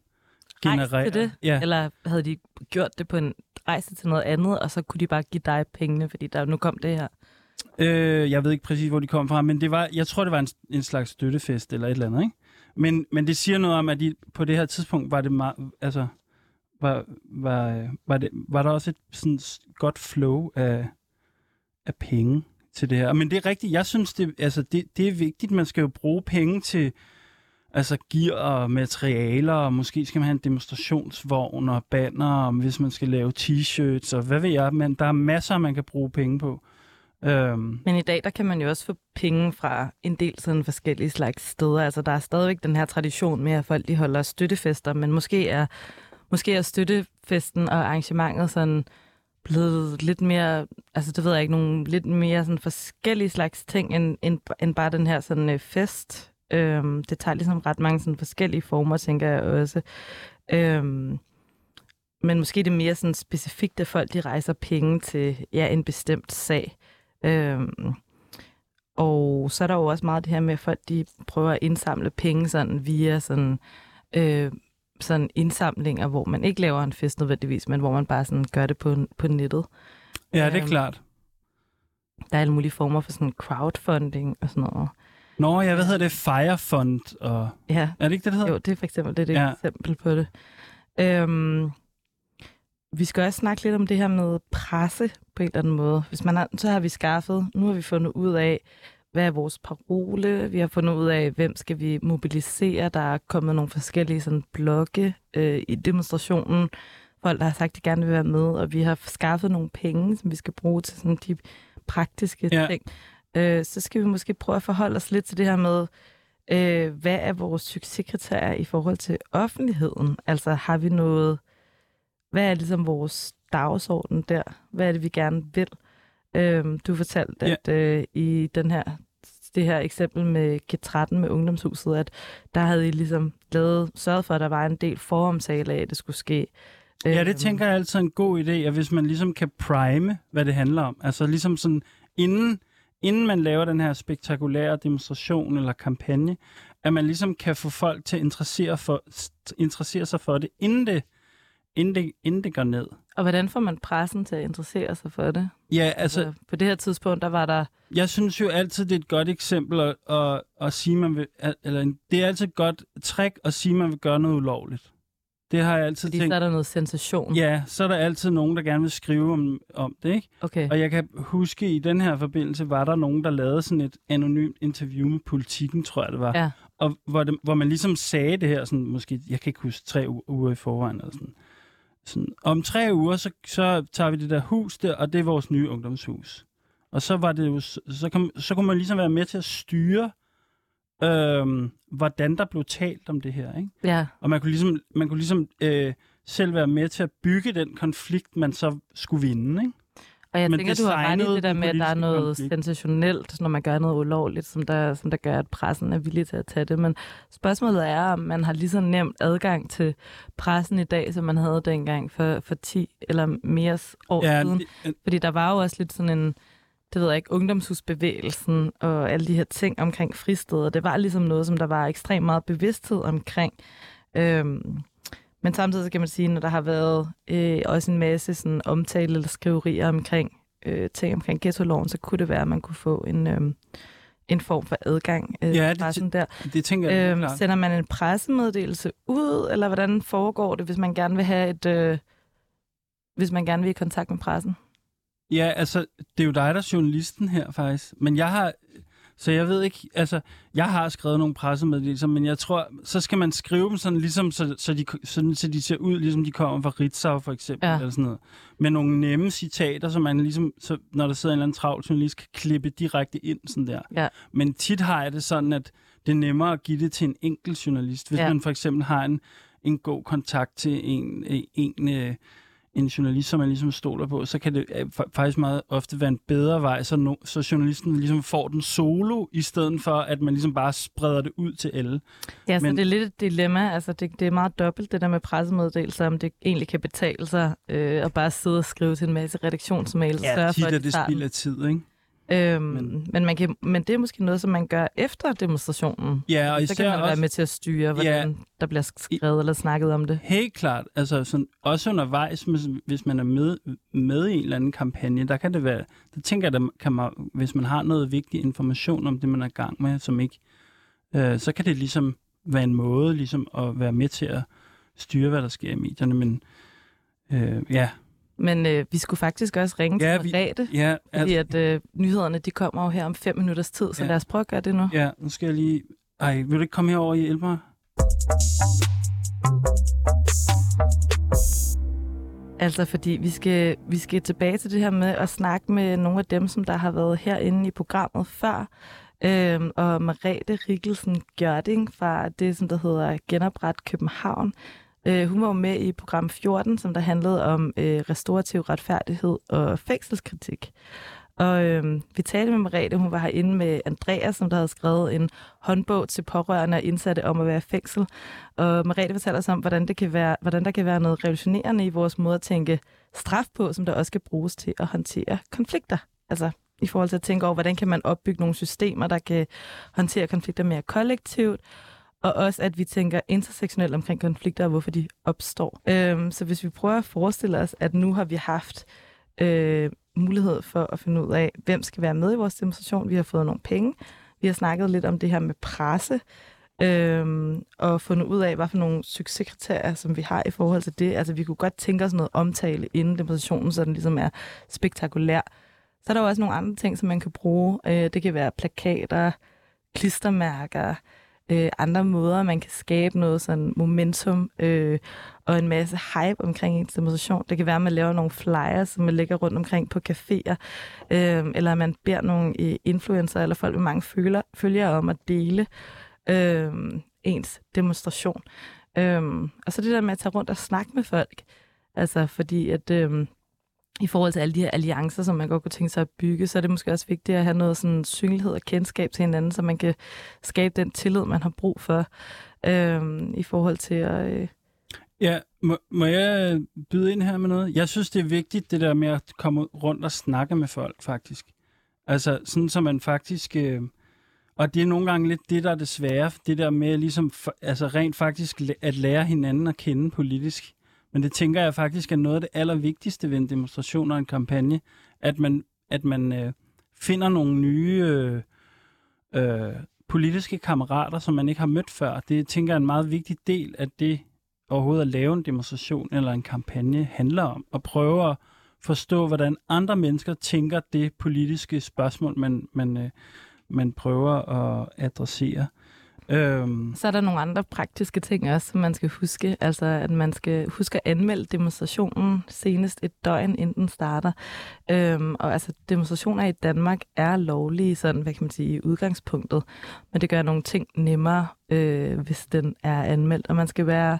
Rejst genereret. til det? Ja. Eller havde de gjort det på en rejse til noget andet, og så kunne de bare give dig pengene, fordi der nu kom det her? Øh, jeg ved ikke præcis, hvor de kom fra, men det var, jeg tror, det var en, en slags støttefest eller et eller andet, ikke? Men, men det siger noget om, at de, på det her tidspunkt var det meget, altså, var, var, var, det, var der også et sådan godt flow af, af penge til det her. Men det er rigtigt, jeg synes, det, altså, det, det er vigtigt, man skal jo bruge penge til altså gear og materialer, og måske skal man have en demonstrationsvogn og banner, og hvis man skal lave t-shirts, og hvad ved jeg, men der er masser, man kan bruge penge på. Øhm, Men i dag, der kan man jo også få penge fra en del sådan forskellige slags steder. Altså, der er stadigvæk den her tradition med, at folk de holder støttefester, men måske er, måske er støttefesten og arrangementet sådan blevet lidt mere, altså det ved jeg ikke, nogle lidt mere sådan forskellige slags ting, end, end, end bare den her sådan øh, fest. Øhm, det tager ligesom ret mange sådan forskellige former, tænker jeg også. Øhm, men måske det er mere sådan specifikt, at folk de rejser penge til ja, en bestemt sag. Øhm, og så er der jo også meget det her med, at folk de prøver at indsamle penge sådan via sådan, øh, sådan indsamlinger, hvor man ikke laver en fest nødvendigvis, men hvor man bare sådan gør det på, på nettet. ja, det er Øhm, klart. Der er alle mulige former for sådan crowdfunding og sådan noget. Nå, ja, hvad hedder det? Firefund og... Ja, Er det ikke det, det hedder? jo, det er for eksempel det er et Ja. eksempel på det. Øhm, vi skal også snakke lidt om det her med presse på en eller anden måde. Hvis man har, så har vi skaffet, nu har vi fundet ud af, hvad er vores parole? Vi har fundet ud af, hvem skal vi mobilisere? Der er kommet nogle forskellige sådan, blogge øh, i demonstrationen. Folk, der har sagt, at de gerne vil være med, og vi har skaffet nogle penge, som vi skal bruge til sådan de praktiske ja. ting. Øh, så skal vi måske prøve at forholde os lidt til det her med, øh, hvad er vores succeskriterier i forhold til offentligheden? Altså har vi noget, hvad er ligesom vores dagsorden der? Hvad er det, vi gerne vil? Øh, du fortalte, Ja. at øh, i den her, det her eksempel med G13 med ungdomshuset, at der havde I ligesom lavet, sørget for, at der var en del foromtale af, at det skulle ske. Ja, det Øhm, tænker jeg altid er en god idé, at hvis man ligesom kan prime, hvad det handler om. Altså ligesom sådan, inden, inden man laver den her spektakulære demonstration eller kampagne, at man ligesom kan få folk til at interessere, for, interessere sig for det, inden det, inden det, inden det går ned. Og hvordan får man pressen til at interessere sig for det? Ja, altså, Altså, på det her tidspunkt, der var der jeg synes jo altid, det er et godt eksempel at, at, at sige, man vil, eller det er altid et godt trick at sige, man vil gøre noget ulovligt. Det har jeg altid Fordi tænkt. så er der noget sensation. Ja, så er der altid nogen, der gerne vil skrive om, om det, ikke? Okay. Og jeg kan huske, i den her forbindelse var der nogen, der lavede sådan et anonymt interview med politikken, tror jeg det var. Ja. Og hvor, det, hvor man ligesom sagde det her, sådan, måske, jeg kan ikke huske, tre uger i forvejen. Eller sådan. Sådan, om tre uger, så, så tager vi det der hus der, og det er vores nye ungdomshus. Og så var det jo, så, kan, så kunne man ligesom være med til at styre, øh, hvordan der blev talt om det her, ikke? Ja, Og man kunne ligesom, man kunne ligesom øh, selv være med til at bygge den konflikt, man så skulle vinde, ikke? og jeg Men tænker, du har ret i det der med, at der er noget konflikt. sensationelt, når man gør noget ulovligt, som der, som der gør, at pressen er villig til at tage det. Men spørgsmålet er, om man har lige så nemt adgang til pressen i dag, som man havde dengang for, for 10 eller mere år Ja, siden. det- Fordi der var jo også lidt sådan en, det ved jeg ikke, ungdomshusbevægelsen og alle de her ting omkring fristeder. Det var ligesom noget, som der var ekstremt meget bevidsthed omkring. Øhm, men samtidig så kan man sige, når der har været øh, også en masse sådan, omtale eller skriverier omkring øh, ting omkring ghetto-loven, så kunne det være, at man kunne få en, øh, en form for adgang øh, Ja, det- pressen der. det tænker jeg Øhm, klart. sender man en pressemeddelelse ud, eller hvordan foregår det, hvis man gerne vil have et... Øh, hvis man gerne vil i kontakt med pressen? Ja, altså, det er jo dig, der er journalisten her, faktisk. Men jeg har... Så jeg ved ikke, altså, jeg har skrevet nogle pressemeddelelser, men jeg tror, så skal man skrive dem sådan, ligesom, så, så, de, sådan, så de ser ud, ligesom de kommer fra Ritzau, for eksempel, Ja. eller sådan noget. Med nogle nemme citater, som man ligesom, så, når der sidder en eller anden travl journalist, kan klippe direkte ind, sådan der. Ja. Men tit har jeg det sådan, at det er nemmere at give det til en enkelt journalist. Hvis Ja. ja. man for eksempel har en, en god kontakt til en, en, en, en journalist, som man ligesom stoler på, så kan det øh, fa- faktisk meget ofte være en bedre vej, så, no, så journalisten ligesom får den solo, i stedet for, at man ligesom bare spreder det ud til alle. Ja, så Men- det er lidt et dilemma. Altså, det, det er meget dobbelt, det der med pressemeddelelser, om det egentlig kan betale sig øh, at bare sidde og skrive til en masse redaktionsmails. og sørge tit er de det spild af tid, ikke? Øhm, Men- men, man kan, men det er måske noget, som man gør efter demonstrationen. Ja, og Så kan især man være også, med til at styre, hvordan ja. der bliver skrevet eller snakket om det. helt klart, altså sådan, også undervejs, hvis, hvis man er med, med i en eller anden kampagne, der kan det være, der tænker jeg, der kan man, hvis man har noget vigtig information om det, man er i gang med, som ikke, øh, så kan det ligesom være en måde ligesom at være med til at styre, hvad der sker i medierne, men øh, ja, Men øh, vi skulle faktisk også ringe Ja, til vi- Merete, ja, fordi altså, at øh, nyhederne de kommer jo her om fem minutters tid, så Ja. lad os prøve at gøre det nu. ja, nu skal jeg lige, ej, vil du ikke komme herover og hjælpe mig? Altså fordi vi skal, vi skal tilbage til det her med at snakke med nogle af dem, som der har været herinde i programmet før. Øhm, og Marete Rikkelsen Gjørding fra det, som der hedder Genopret København. Øh, hun var jo med i program 14, som der handlede om øh, restaurativ retfærdighed og fængselskritik. Og øh, vi talte med Merete, hun var herinde med Andreas, som der havde skrevet en håndbog til pårørende og indsatte om at være fængsel. Og Merete fortæller os om, hvordan, det kan være, hvordan der kan være noget revolutionerende i vores måde at tænke straf på, som der også skal bruges til at håndtere konflikter. Altså i forhold til at tænke over, hvordan kan man opbygge nogle systemer, der kan håndtere konflikter mere kollektivt, og også at vi tænker intersektionelt omkring konflikter og hvorfor de opstår. Øhm, så hvis vi prøver at forestille os, at nu har vi haft øh, mulighed for at finde ud af, hvem skal være med i vores demonstration. Vi har fået nogle penge. Vi har snakket lidt om det her med presse, øhm, og fundet ud af, hvad for nogle succeskriterier, som vi har i forhold til det. Altså, vi kunne godt tænke os noget omtale inden demonstrationen, så den ligesom er spektakulær. Så er der jo også nogle andre ting, som man kan bruge. Øh, det kan være plakater, klistermærker, øh, andre måder, man kan skabe noget sådan momentum øh, og en masse hype omkring ens demonstration. Det kan være, at man laver nogle flyers, som man lægger rundt omkring på caféer, øh, eller at man beder nogle øh, influencer eller folk med mange følger, følgere om at dele øh, ens demonstration. Øh, og så det der med at tage rundt og snakke med folk. Altså fordi at... Øh, i forhold til alle de her alliancer, som man godt kunne tænke sig at bygge, så er det måske også vigtigt at have noget sådan synlighed og kendskab til hinanden, så man kan skabe den tillid, man har brug for øhm, i forhold til at... Øh, Ja, må, må jeg byde ind her med noget? Jeg synes, det er vigtigt, det der med at komme rundt og snakke med folk, faktisk. Altså, sådan så man faktisk... Øh, og det er nogle gange lidt det, der er det svære, det der med ligesom, altså rent faktisk at lære hinanden at kende politisk. Men det tænker jeg faktisk er noget af det allervigtigste ved en demonstration og en kampagne, at man, at man øh, finder nogle nye øh, øh, politiske kammerater, som man ikke har mødt før. Det tænker jeg er en meget vigtig del af det, overhovedet at lave en demonstration eller en kampagne handler om. At prøve at forstå, hvordan andre mennesker tænker det politiske spørgsmål, man, man, øh, man prøver at adressere. Øhm, Så er der nogle andre praktiske ting også, som man skal huske. Altså, at man skal huske at anmelde demonstrationen senest et døgn, inden den starter. Øhm, og altså, demonstrationer i Danmark er lovlige, sådan, hvad kan man sige, i udgangspunktet. Men det gør nogle ting nemmere, øh, hvis den er anmeldt. Og man skal være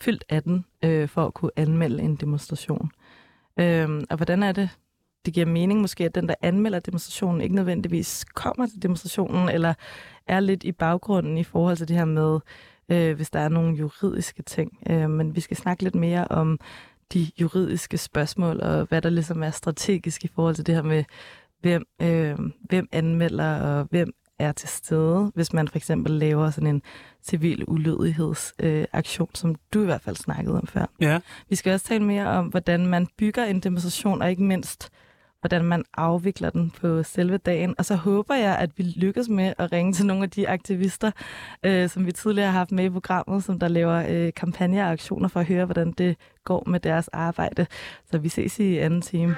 fyldt 18 øh, for at kunne anmelde en demonstration. Øhm, og hvordan er det? Det giver mening måske, at den, der anmelder demonstrationen, ikke nødvendigvis kommer til demonstrationen, eller er lidt i baggrunden i forhold til det her med, øh, hvis der er nogle juridiske ting. Øh, men vi skal snakke lidt mere om de juridiske spørgsmål, og hvad der ligesom er strategisk i forhold til det her med, hvem, øh, hvem anmelder, og hvem er til stede, hvis man for eksempel laver sådan en civil ulydighedsaktion, øh, som du i hvert fald snakkede om før. ja. Vi skal også tale mere om, hvordan man bygger en demonstration, og ikke mindst, hvordan man afvikler den på selve dagen. Og så håber jeg, at vi lykkes med at ringe til nogle af de aktivister, øh, som vi tidligere har haft med i programmet, som der laver øh, kampagner og aktioner for at høre, hvordan det går med deres arbejde. Så vi ses i anden time.